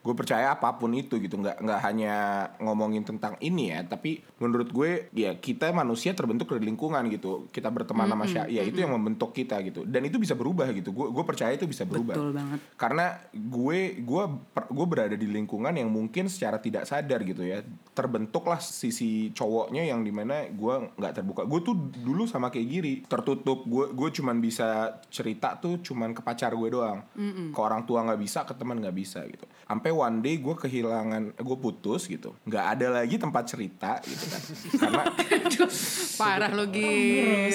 Gue percaya apa pun itu gitu, nggak nggak hanya ngomongin tentang ini ya, tapi menurut gue ya kita manusia terbentuk dari lingkungan gitu. Kita berteman sama siapa, ya itu yang membentuk kita gitu. Dan itu bisa berubah gitu. Gue gue percaya itu bisa berubah. Betul banget. Karena gue gue gue berada di lingkungan yang mungkin secara tidak sadar gitu ya terbentuklah sisi cowoknya yang di mana gue nggak terbuka. Gue tuh dulu sama kayak giri tertutup. Gue gue cuman bisa cerita tuh cuman ke pacar gue doang. Ke orang tua nggak bisa, ke teman nggak bisa gitu. Sampai one day gue kehilangan, gue putus gitu. Nggak ada lagi tempat cerita gitu kan. Karena Parah lo Gir.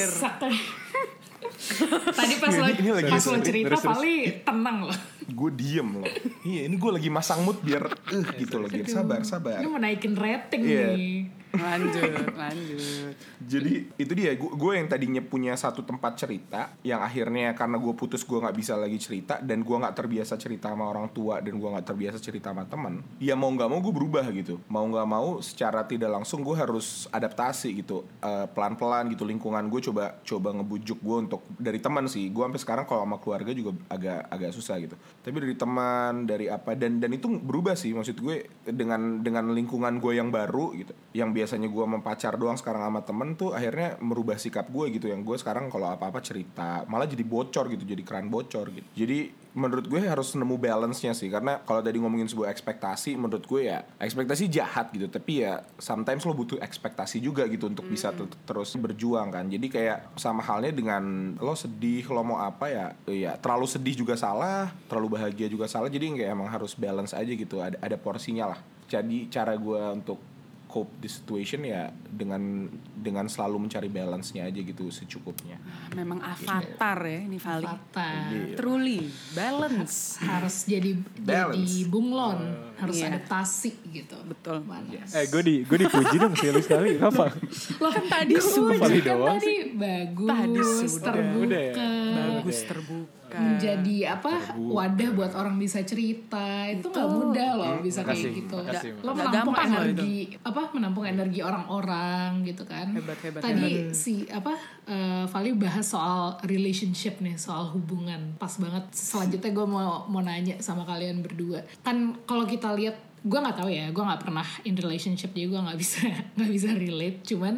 tadi pas lo Ini- ini lagi pas lo cerita Terus, terus. kali tenang loh gue diem loh. Iya ini gue lagi masang mood biar eh gitu loh. Sabar sabar. ini mau naikin rating Iya. nih Lanjut, lanjut. Jadi itu dia gue yang tadinya punya satu tempat cerita yang akhirnya karena gue putus gue nggak bisa lagi cerita dan gue nggak terbiasa cerita sama orang tua dan gue nggak terbiasa cerita sama teman. Ya mau nggak mau gue berubah gitu. Mau nggak mau secara tidak langsung gue harus adaptasi gitu pelan pelan gitu lingkungan gue coba coba ngebujuk gue untuk dari teman sih. Gue sampai sekarang kalau sama keluarga juga agak agak susah gitu. Tapi dari teman dari apa dan dan itu berubah sih maksud gue dengan dengan lingkungan gue yang baru gitu yang biasanya gue sama pacar doang sekarang sama temen tuh akhirnya merubah sikap gue gitu. Yang gue sekarang kalau apa-apa cerita malah jadi bocor gitu jadi keran bocor gitu. Jadi menurut gue harus nemu balance-nya sih. Karena kalau tadi ngomongin sebuah ekspektasi menurut gue ya ekspektasi jahat gitu. Tapi ya sometimes lo butuh ekspektasi juga gitu untuk bisa ter- terus berjuang kan. Jadi kayak sama halnya dengan lo sedih lo mau apa ya ya terlalu sedih juga salah terlalu bahagia juga salah. Jadi kayak emang harus balance aja gitu ada ada porsinya lah. Jadi cara gue untuk cope the situation ya dengan dengan selalu mencari balance-nya aja gitu secukupnya. Memang avatar ya ini Vali. Patah Iya. Truly balance. harus jadi Balance. jadi bunglon harus Iya. adaptasi gitu. Betul. Manas. Eh gue di gue dipuji dong sekali sekali apa? Loh, Kan tadi sudah. Tadi kan doang tadi bagus, Tadi sudah. terbuka, Udah ya? Bagus terbuka. menjadi apa wadah buat orang bisa cerita itu nggak mudah loh bisa Makasih, kayak gitu. makasih, Lo makasih. menampung Nggak gampang energi apa menampung energi orang-orang gitu kan. Hebat, hebat, Tadi si apa eh, Vali bahas soal relationship nih soal hubungan pas banget. Selanjutnya gue mau mau nanya sama kalian berdua kan kalau kita lihat gue nggak tahu ya gue nggak pernah in relationship jadi gue nggak bisa nggak bisa relate. Cuman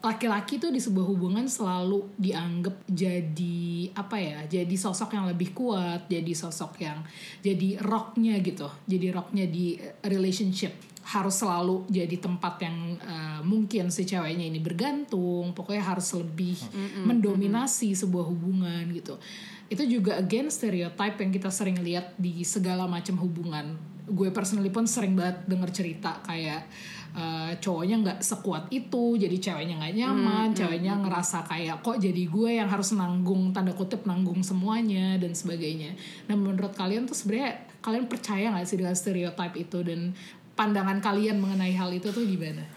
laki-laki tuh di sebuah hubungan selalu dianggap jadi apa ya jadi sosok yang lebih kuat jadi sosok yang jadi rocknya gitu. Jadi rocknya di relationship. Harus selalu jadi tempat yang eh, mungkin si ceweknya ini bergantung pokoknya harus lebih mendominasi sebuah hubungan gitu. Itu juga again stereotype yang kita sering lihat di segala macam hubungan gue personally pun sering banget denger cerita kayak eh, cowoknya nggak sekuat itu jadi ceweknya nggak nyaman ceweknya ngerasa kayak kok jadi gue yang harus nanggung tanda kutip nanggung semuanya dan sebagainya. Nah menurut kalian tuh sebenarnya kalian percaya nggak sih dengan stereotype itu? Dan pandangan kalian mengenai hal itu tuh gimana?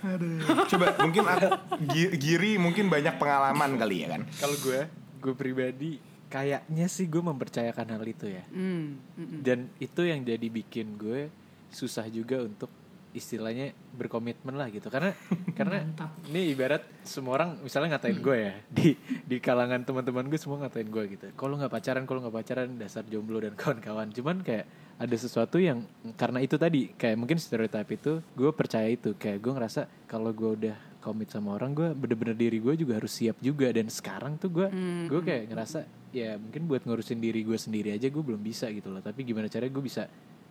Coba mungkin aku Gi- Giri mungkin banyak pengalaman kali ya kan. Kalau gue, gue pribadi kayaknya sih gue mempercayakan hal itu ya. Hmm, Dan itu yang jadi bikin gue susah juga untuk istilahnya berkomitmen lah gitu. Karena karena Mantap. ini ibarat semua orang misalnya ngatain gue ya di di kalangan teman-teman gue semua ngatain gue gitu. Kalau nggak pacaran kalau nggak pacaran dasar jomblo dan kawan-kawan. Cuman kayak ada sesuatu yang karena itu tadi kayak mungkin stereotip itu gue percaya itu. Kayak gue ngerasa kalau gue udah komit sama orang gue bener-bener diri gue juga harus siap juga. Dan sekarang tuh gue gue kayak ngerasa ya mungkin buat ngurusin diri gue sendiri aja gue belum bisa gitu loh. Tapi gimana caranya gue bisa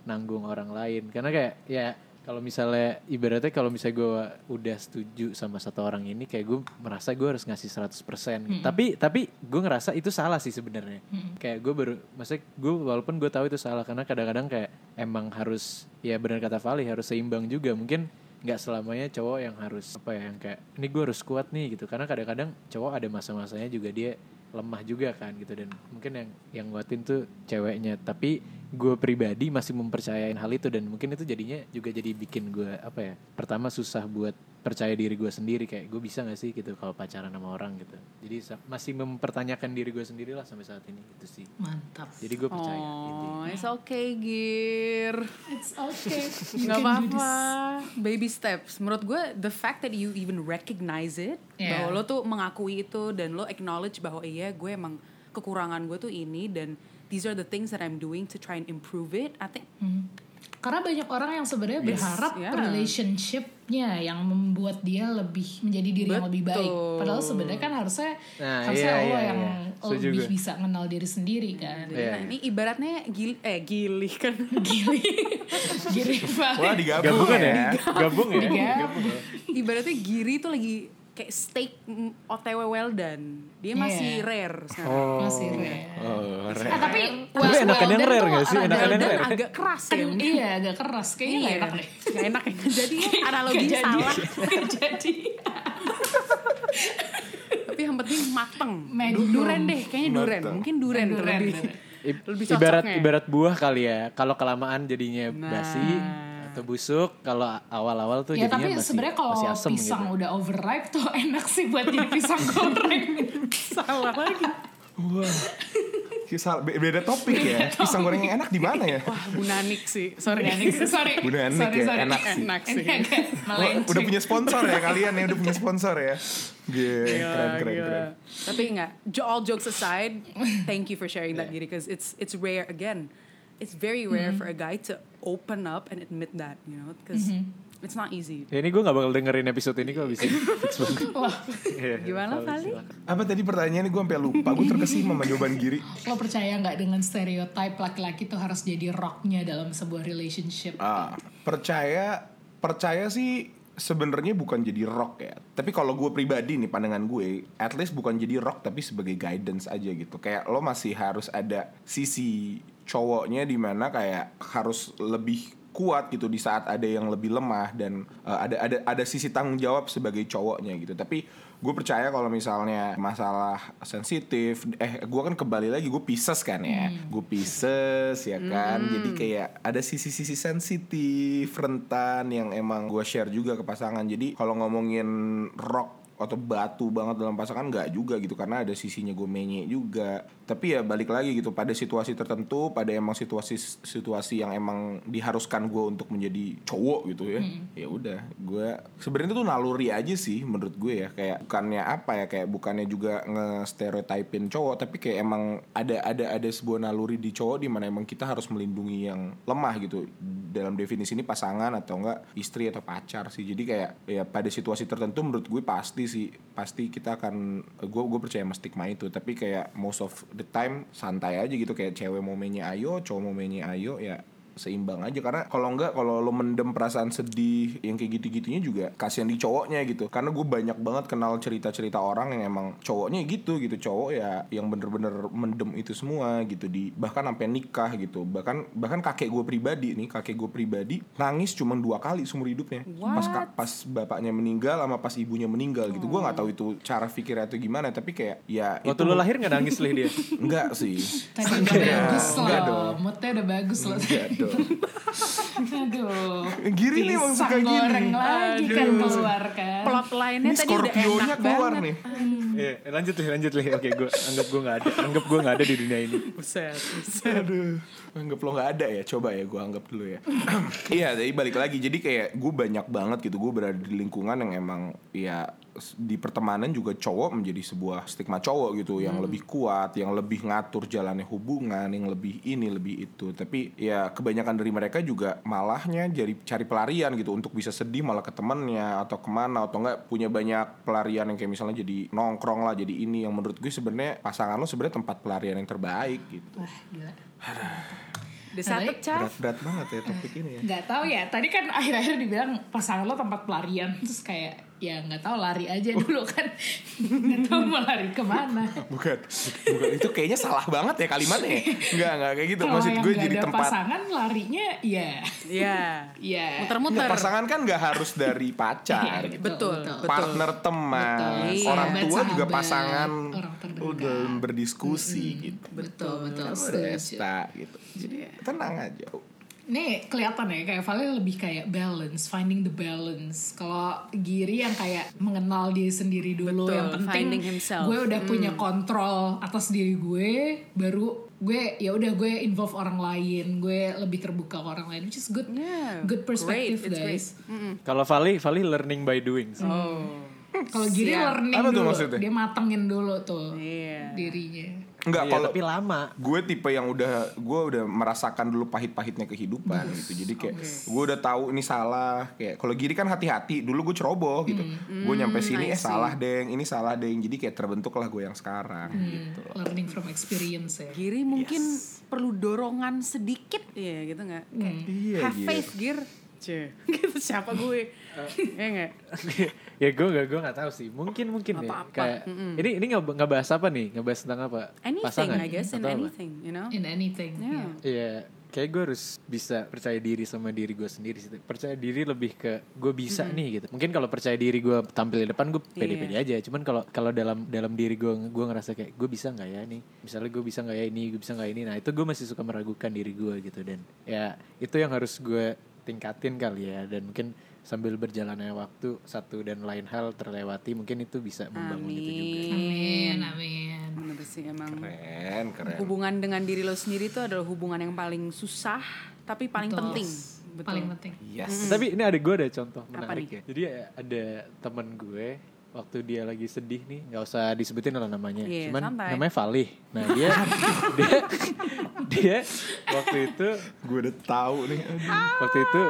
nanggung orang lain? Karena kayak ya kalau misalnya ibaratnya kalau misalnya gue udah setuju sama satu orang ini kayak gue merasa gue harus ngasih 100% tapi tapi gue ngerasa itu salah sih sebenarnya. Kayak gue baru maksudnya gue walaupun gue tahu itu salah karena kadang-kadang kayak emang harus ya benar kata Vali harus seimbang juga. Mungkin nggak selamanya cowok yang harus apa ya yang kayak ini gue harus kuat nih gitu. Karena kadang-kadang cowok ada masa-masanya juga dia lemah juga kan gitu. Dan mungkin yang yang nguatin tuh ceweknya. Tapi gue pribadi masih mempercayain hal itu. Dan mungkin itu jadinya juga jadi bikin gue apa ya pertama susah buat percaya diri gue sendiri kayak gue bisa gak sih gitu kalau pacaran sama orang gitu jadi masih mempertanyakan diri gue sendiri lah sampai saat ini gitu sih mantap jadi gue percaya gitu. Oh, it's okay, Gir. it's okay you Gak can do apa-apa. Baby steps. Menurut gue, the fact that you even recognize it, Yeah. bahwa lo tuh mengakui itu dan lo acknowledge bahwa iya gue emang kekurangan gue tuh ini dan these are the things that I'm doing to try and improve it. I think Karena banyak orang yang sebenarnya berharap yeah. relationship-nya yang membuat dia lebih menjadi diri yang lebih baik. Betul. Padahal sebenarnya kan harusnya Nah, harusnya iya, lo iya, yang iya. Setuju lebih bisa kenal diri sendiri kan. Iya. Nah, ini ibaratnya gil eh gili kan. Gili, gili Wah digabung gabungan ya. ya gabung ya Digabung. ibaratnya giri tuh lagi kayak steak OTW well done. Dia masih Iya. rare sekarang. oh Masih rare. Oh, Ah, Ren. tapi Tapi enakan yang rare nggak sih? Enakan Well yang rare. agak keras ya. Kan, iya agak keras kayaknya nggak enak deh. Gak enak ya. Jadi analoginya salah. Jadi. Tapi yang penting mateng. Duren deh, kayaknya duren. Mungkin duren, Duren, lebih. duren. Lebih ibarat cocoknya. ibarat buah kali ya kalau kelamaan jadinya Nah. Atau busuk kalau awal-awal tuh Ya jadinya tapi masih sebenarnya kalau masih asem pisang gitu. udah overripe tuh enak sih buat jadi pisang goreng. Salah lagi. Wah. Kisah be- beda topik ya. Pisang goreng yang enak di mana ya? Wah, Bu Nanik sih. Sorry. sorry. Bu Nanik sorry, ya, sorry. enak sih. Enak sih. Ini agak Wah, udah punya sponsor ya kalian ya udah punya sponsor ya. Gila, Gila, keren keren gila. keren. Tapi enggak, all jokes aside, thank you for sharing that Giri because it's it's rare again. It's very rare for a guy to open up and admit that, you know, because it's not easy. Ya, ini gue gak bakal dengerin episode ini kok bisa banget. Wah, Iya, Gimana, silakan. Apa tadi pertanyaannya gue sampai lupa. Gue terkesima sama jawaban Giri. lo percaya nggak dengan stereotype laki-laki tuh harus jadi rocknya dalam sebuah relationship? Ah, percaya percaya sih sebenarnya bukan jadi rock ya. Tapi kalau gue pribadi nih pandangan gue, at least bukan jadi rock tapi sebagai guidance aja gitu. Kayak lo masih harus ada sisi cowoknya di mana kayak harus lebih kuat gitu di saat ada yang lebih lemah dan uh, ada ada ada sisi tanggung jawab sebagai cowoknya gitu. Tapi gue percaya kalau misalnya masalah sensitif eh gue kan kembali lagi gue Pisces kan ya. Gue Pisces ya kan? Jadi kayak ada sisi-sisi sensitif rentan yang emang gue share juga ke pasangan. Jadi kalau ngomongin rock atau batu banget dalam pasangan nggak juga gitu karena ada sisinya gue menye juga. Tapi ya balik lagi gitu pada situasi tertentu pada emang situasi situasi yang emang diharuskan gue untuk menjadi cowok gitu ya ya udah. Gue sebenarnya tuh naluri aja sih menurut gue ya kayak bukannya apa ya kayak bukannya juga nge-stereotypin cowok tapi kayak emang ada ada ada sebuah naluri di cowok di mana emang kita harus melindungi yang lemah gitu. Dalam definisi ini pasangan atau enggak istri atau pacar sih. Jadi kayak ya pada situasi tertentu menurut gue pasti sih pasti kita akan gue gue percaya sama stigma itu. Tapi kayak most of the time santai aja gitu. Kayak cewek mau mainnya ayo cowok mau mainnya ayo ya seimbang aja. Karena kalau enggak kalau lo mendem perasaan sedih yang kayak gitu-gitunya juga kasihan di cowoknya gitu. Karena gue banyak banget kenal cerita-cerita orang yang emang cowoknya gitu gitu. Cowok ya yang bener-bener mendem itu semua gitu. Di bahkan sampai nikah gitu. Bahkan bahkan kakek gue pribadi nih kakek gue pribadi nangis cuma dua kali seumur hidupnya. Pas ka- pas bapaknya meninggal sama pas ibunya meninggal gitu. Gue nggak tahu itu cara pikirnya itu gimana tapi kayak ya Waktu itu lu lahir nggak nangis lih dia? enggak sih. Tadi udah bagus loh, moodnya udah bagus loh. Dong Aduh. Giri nih emang suka gini. goreng lagi kan Aduh. keluar kan. Plot lainnya ini tadi udah Scorpio-nya enak keluar banget. nih Iya, lanjut lih, lanjut lih. Oke, gue anggap gue nggak ada, anggap gue nggak ada di dunia ini. Buset, buset. Aduh, anggap lo nggak ada ya. Coba ya, gue anggap dulu ya. Iya, jadi balik lagi. Jadi kayak gue banyak banget gitu. Gue berada di lingkungan yang emang ya di pertemanan juga cowok menjadi sebuah stigma cowok gitu yang lebih kuat, yang lebih ngatur jalannya hubungan, yang lebih ini, lebih itu. Tapi ya kebanyakan dari mereka juga malahnya jadi cari pelarian gitu untuk bisa sedih malah ke temennya atau ke mana atau enggak punya banyak pelarian yang kayak misalnya jadi nongkrong lah, jadi ini yang menurut gue sebenarnya pasangan lo sebenarnya tempat pelarian yang terbaik gitu. Wah, gila. Satu cap. Berat-berat banget ya topik ini ya. Nggak tahu ya. Tadi kan akhir-akhir dibilang pasangan lo tempat pelarian. Terus kayak ya nggak tahu lari aja dulu kan. Nggak tahu mau lari ke mana. Bukan, bukan itu kayaknya salah banget ya kalimatnya. Enggak, enggak kayak gitu. Kalau Maksud yang gue nggak jadi ada tempat pasangan larinya ya Iya. ya Muter-muter. Nggak, pasangan kan nggak harus dari pacar. Iya, Betul, betul. Partner teman, Betul. orang Sahabat, tua juga sahabat, pasangan orang udah berdiskusi gitu. betul betul Kan udah setuju. esta gitu. Jadi tenang aja. Nih kelihatan ya kayak Vale lebih kayak balance, finding the balance. Kalau Giri yang kayak mengenal diri sendiri dulu, Betul, yang penting finding himself. gue udah punya kontrol atas diri gue, baru gue ya udah gue involve orang lain, gue lebih terbuka ke orang lain, which is good, Yeah, good perspective great, guys. Kalau Vali, Vali learning by doing. sih. Oh. Kalau Giri Siap. learning Apa tuh dulu, maksudnya? dia matengin dulu tuh Iya. dirinya. Enggak, Iya, kalau tapi lama. gue tipe yang udah gue udah merasakan dulu pahit-pahitnya kehidupan gitu jadi kayak gue udah tahu ini salah kayak kalau giri kan hati-hati dulu gue ceroboh gitu gue nyampe sini eh salah deng ini salah deng jadi kayak terbentuk lah gue yang sekarang gitu Learning from experience ya. Giri mungkin perlu dorongan sedikit. Iya gitu nggak? Kayak, Iya, Have gitu. faith, Gir. Cie. gitu siapa gue? Iya nggak? ya gue gak gue nggak tahu sih. Mungkin mungkin ya. Apa-apa. Kayak ini ini nggak nggak bahas apa nih? Nggak bahas tentang apa? Anything, Pasangan I guess, in apa? anything, you know? In anything. Yeah. ya. Iya, kayak gue harus bisa percaya diri sama diri gue sendiri sih. Percaya diri lebih ke gue bisa nih gitu. Mungkin kalau percaya diri gue tampil di depan gue pede-pede aja. Cuman kalau kalau dalam dalam diri gue gue ngerasa kayak gue bisa nggak ya nih. Misalnya gue bisa nggak ya ini, gue bisa nggak ini. Nah itu gue masih suka meragukan diri gue gitu dan ya itu yang harus gue tingkatin kali ya dan mungkin sambil berjalannya waktu satu dan lain hal terlewati mungkin itu bisa membangun itu juga. Amin, amin. Bener sih emang. keren keren Hubungan dengan diri lo sendiri itu adalah hubungan yang paling susah, tapi paling Betul. penting. Betul. Paling penting. yes Tapi ini ada gue ada contoh menarik nih? ya. Jadi ya, ada temen gue waktu dia lagi sedih nih, nggak usah disebutin lah namanya. Iya, Cuman santai. namanya Valih. Nah dia dia dia waktu itu gue udah tahu nih aduh. waktu itu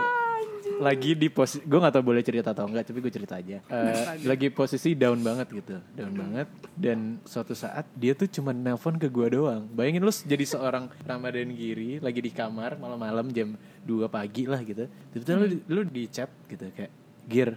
lagi di posisi gue nggak tahu boleh cerita atau enggak tapi gue cerita aja Eh, lagi posisi down banget gitu down banget dan suatu saat dia tuh cuma nelpon ke gue doang bayangin lu jadi seorang Ramadan Giri lagi di kamar malam-malam jam 2 pagi lah gitu tiba-tiba lu, lu di chat gitu kayak Gir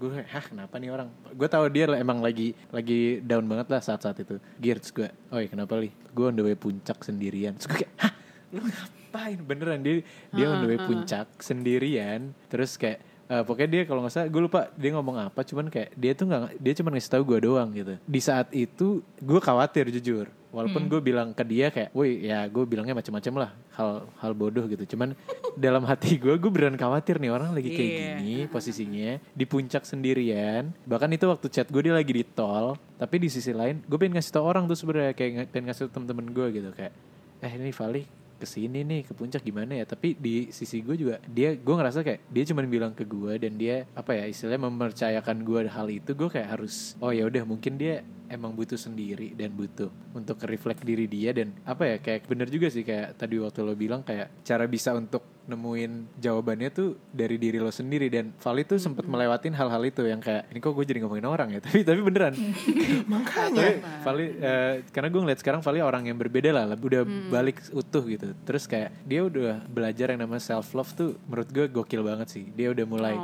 gue hah kenapa nih orang? Gue tahu dia emang lagi lagi down banget lah saat-saat itu. Gir terus gue oh kenapa li? Gue on the way puncak sendirian. Terus gue kayak hah? Lu ngapain? Beneran dia dia on the way puncak sendirian. Terus kayak eh, pokoknya dia kalau nggak salah gue lupa dia ngomong apa cuman kayak dia tuh nggak dia cuma ngasih tahu gue doang gitu. Di saat itu gue khawatir jujur walaupun gue bilang ke dia kayak woi ya gue bilangnya macam-macam lah hal hal bodoh gitu. Cuman dalam hati gue gue beneran khawatir nih orang lagi kayak Iya. gini posisinya di puncak sendirian. Bahkan itu waktu chat gue dia lagi di tol tapi di sisi lain gue pengen ngasih tau orang tuh sebenarnya kayak ng- pengen ngasih tau temen-temen gue gitu kayak eh ini Vali ke sini nih ke puncak gimana ya? Tapi di sisi gue juga dia gue ngerasa kayak dia cuma bilang ke gue dan dia apa ya istilahnya mempercayakan gue hal itu gue kayak harus oh ya udah mungkin dia emang butuh sendiri dan butuh untuk reflect diri dia dan apa ya kayak bener juga sih kayak tadi waktu lo bilang kayak cara bisa untuk nemuin jawabannya tuh dari diri lo sendiri dan Vali tuh sempet melewatin hal-hal itu yang kayak ini kok gue jadi ngomongin orang ya? Tapi tapi beneran. Makanya. Vali eh, karena gue ngeliat sekarang Vali orang yang berbeda lah udah balik utuh gitu. Terus kayak dia udah belajar yang namanya self love tuh menurut gue gokil banget sih. Dia udah mulai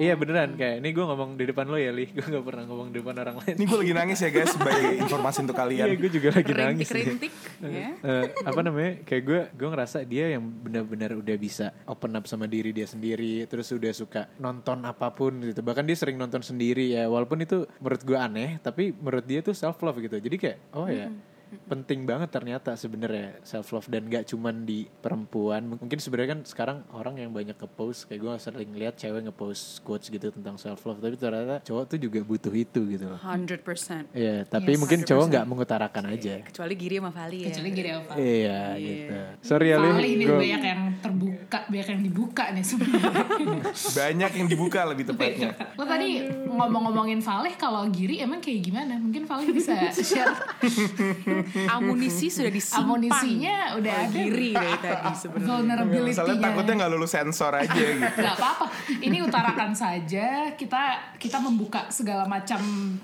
iya beneran kayak ini gue ngomong di depan lo ya li gue gak pernah ngomong di depan orang lain Ini gue lagi nangis ya guys sebagai informasi untuk iya kalian. gue juga lagi nangis nih. Rintik-rintik. ya. Eh, apa namanya kayak gue gue ngerasa dia yang benar-benar udah bisa open up sama diri dia sendiri terus udah suka nonton apa pun gitu bahkan dia sering nonton sendiri ya walaupun itu menurut gue aneh tapi menurut dia tuh self love gitu jadi kayak oh ya penting banget ternyata sebenarnya self love dan gak cuman di perempuan mungkin sebenarnya kan sekarang orang yang banyak nge-post kayak gue sering lihat cewek nge-post quotes gitu tentang self love tapi ternyata cowok tuh juga butuh itu gitu loh 100%. Iya, tapi Yes. mungkin cowok nggak mengutarakan aja. Kecuali Giri sama Vali ya. Kecuali gini apa? Iya gitu. Sorry ya Li, Kali ini gua- banyak yang terbuka, banyak yang dibuka nih sebenarnya. Banyak yang dibuka lebih tepatnya. Lo tadi ngomong-ngomongin Valeh kalau Giri emang kayak gimana? Mungkin Valeh bisa share Amunisi sudah disimpan. amunisinya udah oleh ada. Giri dari tadi sebenarnya. vulnerability-nya. Soalnya takutnya nggak lulus sensor aja gitu. Gak apa-apa. Ini utarakan saja. Kita kita membuka segala macam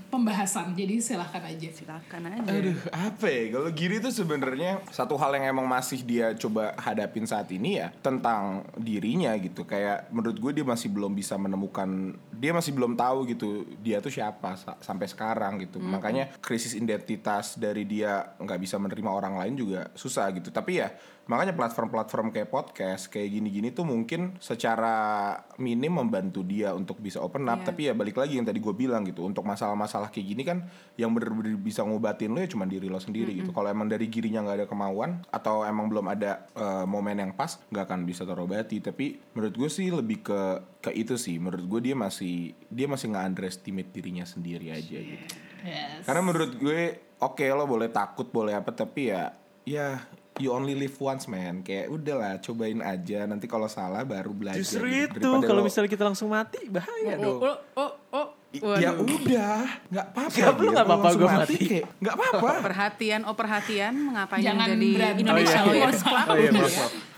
pembahasan. Jadi silahkan aja. Silakan aja. Aduh, apa ya? Kalau Giri tuh sebenarnya satu hal yang emang masih dia coba hadapin saat ini ya tentang dirinya gitu. Kayak menurut gue dia masih belum bisa menemukan, dia masih belum tahu gitu dia tuh siapa sa- sampai sekarang gitu. Makanya krisis identitas dari dia nggak bisa menerima orang lain juga susah gitu. Tapi ya makanya platform-platform kayak podcast kayak gini-gini tuh mungkin secara minim membantu dia untuk bisa open up. Iya. Tapi ya balik lagi yang tadi gue bilang gitu untuk masalah-masalah kayak gini kan yang bener-bener bisa ngobatin lo ya cuma diri lo sendiri gitu kalau emang dari girinya nggak ada kemauan atau emang belum ada eh, momen yang pas nggak akan bisa terobati tapi menurut gue sih lebih ke ke itu sih menurut gue dia masih dia masih nggak underestimate dirinya sendiri aja gitu Yes. karena menurut gue oke lo boleh takut boleh apa tapi ya ya you only live once man kayak udahlah cobain aja nanti kalau salah baru belajar Justru gitu. itu kalau lo- misalnya kita langsung mati bahaya Oh, dong. oh, oh, oh. I- Waduh. Ya udah, nggak apa-apa. Nggak perlu Gir. nggak apa-apa, gua mati. kayak nggak apa-apa. Perhatian, oh perhatian, mengapa Jangan menjadi berantem. Indonesia Oh, iya. Lawyers Club? Oh iya,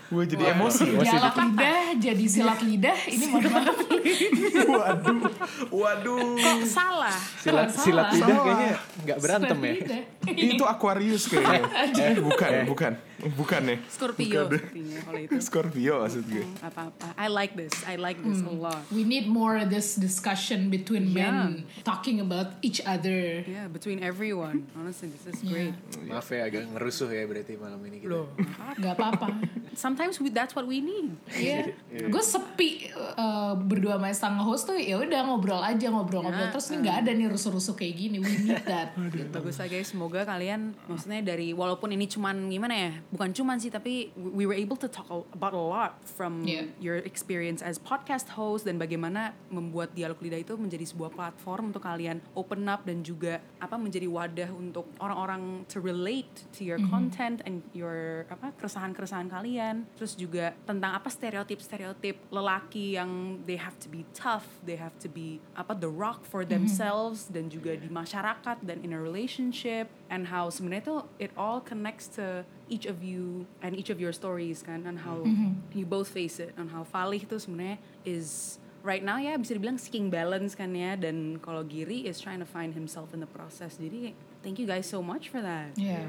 Gue jadi emosi. Dialog lidah jadi silat lidah. Ini mohon maaf. waduh, waduh. Kok salah? Silat Salah. silat lidah Salah. kayaknya nggak berantem ya. Lidah. Itu Aquarius kayaknya. eh, bukan, bukan, bukan ya. Scorpio kalau itu. Scorpio maksud gue. Gak apa-apa. I like this. I like this a lot. We need more this discussion between men talking about each other. Yeah, between everyone. Honestly, this is great. Maaf ya agak ngerusuh ya berarti malam ini kita. Loh, Gak apa-apa. sometimes we, that's what we need. Iya, gue sepi uh, berdua sama setengah host tuh ya udah ngobrol aja ngobrol-ngobrol Ya, terus nih nggak ada nih rusuh-rusuh kayak gini. We need that. gitu. Bagus lah guys, semoga kalian maksudnya dari walaupun ini cuman gimana ya, bukan cuman sih tapi we were able to talk about a lot from Yeah. your experience as podcast host dan bagaimana membuat dialog lidah itu menjadi sebuah platform untuk kalian open up dan juga apa menjadi wadah untuk orang-orang to relate to your content and your apa keresahan-keresahan kalian. Terus juga tentang apa stereotip-stereotip lelaki yang they have to be tough, they have to be apa the rock for themselves dan juga di masyarakat dan in a relationship and how sebenarnya tuh it all connects to each of you and each of your stories kan and how you both face it and how Falih itu sebenarnya is right now ya bisa dibilang seeking balance kan ya dan kalau Giri is trying to find himself in the process jadi thank you guys so much for that Yeah.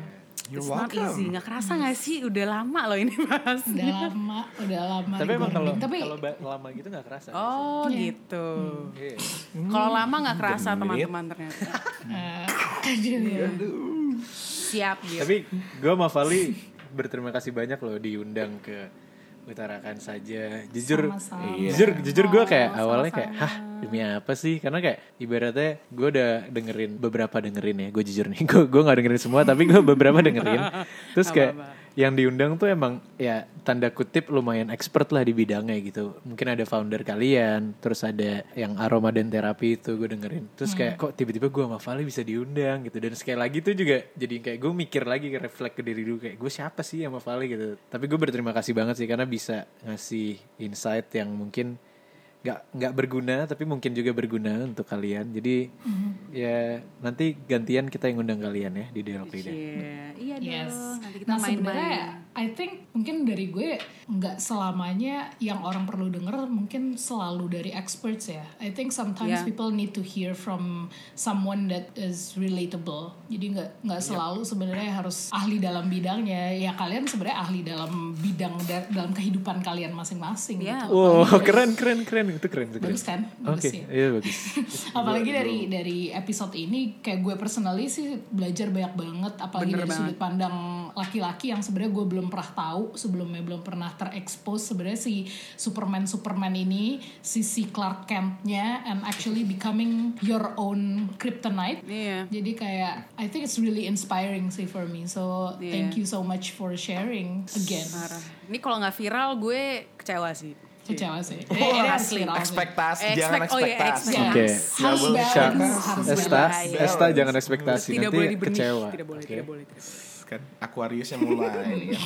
You're It's not welcome. easy nggak kerasa nggak sih udah lama loh ini bahas Udah lama, udah lama. Tapi emang kalau tapi kalau lama gitu nggak kerasa. oh Iya. gitu Iya. kalau lama nggak kerasa teman-teman ternyata eh, aduh. Siap gitu Tapi gue sama Vali berterima kasih banyak loh diundang ke utarakan saja. Jujur, Sama-sama. jujur, jujur gue kayak Oh, awalnya kayak, sama-sama. hah demi apa sih? Karena kayak ibaratnya gue udah dengerin beberapa dengerin ya. Gue jujur nih, gue gue nggak dengerin semua, tapi gue beberapa dengerin. Terus kayak yang diundang tuh emang ya tanda kutip lumayan expert lah di bidangnya gitu. Mungkin ada founder kalian, terus ada yang aroma dan terapi itu gue dengerin. Terus kayak kok tiba-tiba gue sama Vali bisa diundang gitu. Dan sekali lagi tuh juga jadi kayak gue mikir lagi ke reflect ke diri dulu kayak gue siapa sih sama Vali gitu. Tapi gue berterima kasih banget sih karena bisa ngasih insight yang mungkin nggak nggak berguna tapi mungkin juga berguna untuk kalian jadi ya nanti gantian kita yang undang kalian ya di Dialog Lidah Iya, iya Yes. dong. Nanti kita Nah sebenarnya main-main. I think mungkin dari gue nggak selamanya yang orang perlu denger mungkin selalu dari experts ya. I think sometimes Yeah. people need to hear from someone that is relatable. Jadi nggak nggak selalu sebenarnya harus ahli dalam bidangnya. Ya kalian sebenarnya ahli dalam bidang da- dalam kehidupan kalian masing-masing. Yeah. gitu. wow keren keren keren itu keren itu keren Bagus kan? oke Bagus ya. iya bagus apalagi dari dari episode ini kayak gue personally sih belajar banyak banget apalagi Bener dari banget. sudut pandang laki-laki yang sebenarnya gue belum pernah tahu sebelumnya belum pernah terekspos sebenarnya si Superman Superman ini si si Clark Kent-nya and actually becoming your own kryptonite Iya. jadi kayak I think it's really inspiring sih for me so Iya. thank you so much for sharing again Parah. Ini kalau nggak viral gue kecewa sih. Kecewa sih Oh, Eh, harus asli. Ekspektasi, Expect- jangan oh iya, ekspektasi. Oke. harus boleh. balance harus Esta Esta jangan ekspektasi Tidak nanti boleh dibenih. kecewa Tidak boleh, Oke. tidak boleh. tidak boleh. Kan Aquariusnya mulai nih kan.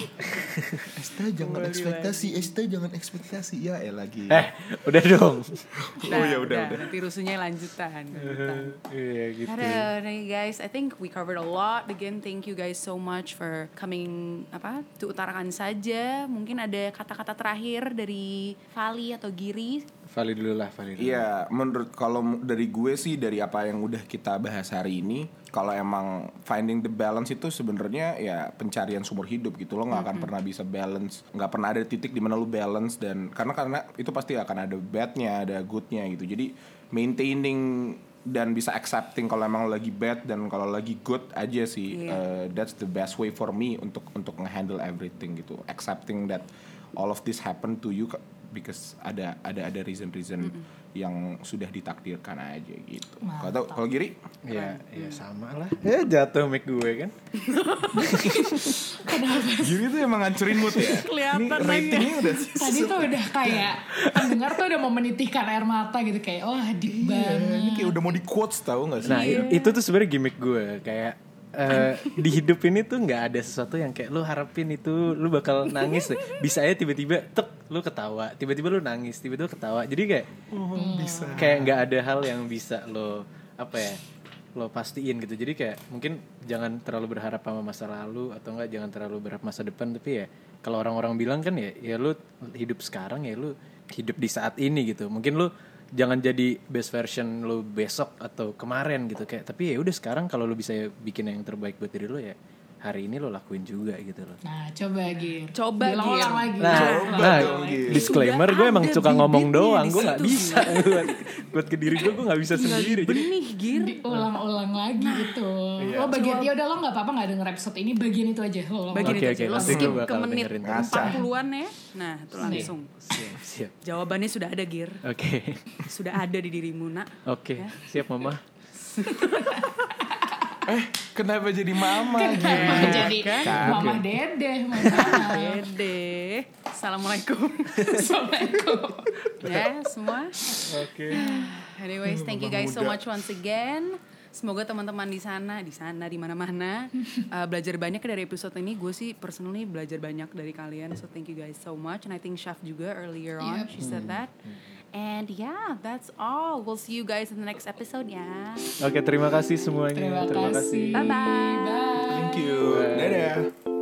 Esta jangan ekspektasi, Esta jangan ekspektasi. Ya eh lagi. eh udah dong oh ya udah udah. Nanti rusuhnya lanjutan. iya gitu Ada nih guys, I think we covered a lot. Again, thank you guys so much for coming apa to utarakan saja. Mungkin ada kata-kata terakhir dari Vali atau Giri. Vali dulu lah Vali dulu Iya, menurut kalau dari gue sih dari apa yang udah kita bahas hari ini, kalau emang finding the balance itu sebenarnya ya pencarian sumber hidup gitu lo nggak akan pernah bisa balance, nggak pernah ada titik di mana lo balance dan karena karena itu pasti akan ada badnya, ada goodnya gitu. Jadi maintaining dan bisa accepting kalau emang lagi bad dan kalau lagi good aja sih Iya. uh, that's the best way for me untuk untuk ngehandle everything gitu accepting that all of this happen to you because ada ada ada reason reason yang sudah ditakdirkan aja gitu. Kalau tau- kalau Giri Iya, iya sama lah. Ya jatuh mic gue kan. Giri tuh emang ngancurin mood ya. Kelihatan Ini ratingnya udah Tadi tuh udah kayak pendengar tuh udah mau menitihkan air mata gitu kayak wah deep Iya, banget. ini kayak udah mau di quotes tahu nggak sih? Nah, itu tuh sebenarnya gimmick gue kayak eh, di hidup ini tuh nggak ada sesuatu yang kayak lu harapin itu lu bakal nangis deh. bisa aja tiba-tiba tek lu ketawa. Tiba-tiba lu nangis tiba-tiba ketawa. Jadi kayak bisa. kayak nggak ada hal yang bisa lo apa ya lo pastiin gitu. Jadi kayak mungkin jangan terlalu berharap sama masa lalu atau enggak jangan terlalu berharap masa depan. Tapi ya kalau orang-orang bilang kan ya ya lu hidup sekarang ya lu hidup di saat ini gitu. Mungkin lu jangan jadi best version lu besok atau kemarin gitu kayak tapi ya udah sekarang kalau lu bisa bikin yang terbaik buat diri lu ya hari ini lo lakuin juga gitu loh Nah coba Gir. Coba, Gir. lagi. Nah, Coba nah dong, disclaimer gue emang suka ngomong doang, gue nggak situ. bisa buat, buat ke diri gue gue nggak bisa sendiri. Jadi Benih, Gir. Diulang-ulang lagi Nah, gitu. Iya. Lo bagian ya udah lo nggak apa-apa nggak denger episode ini bagian itu aja lo Bagian Oke, itu oke, aja. Lo skip gue ke menit dengerin. 40-an ya. Nah, itu langsung. siap, siap. Jawabannya sudah ada, Gir. Oke, Sudah ada di dirimu, nak. oke, siap mama. Eh, kenapa jadi mama? Kenapa Giri? jadi mama dede, mama. Dede. Assalamualaikum. Assalamualaikum. ya, semua. Oke. Anyways, thank you guys so much once again. Semoga teman-teman di sana, di sana, di mana-mana uh, belajar banyak dari episode ini. Gue sih personally belajar banyak dari kalian. So thank you guys so much. And I think Chef juga earlier on Yep. she said that. And yeah, that's all. We'll see you guys in the next episode ya. Oke, terima kasih semuanya. Terima kasih. Bye-bye. Bye. Thank you. Dadah.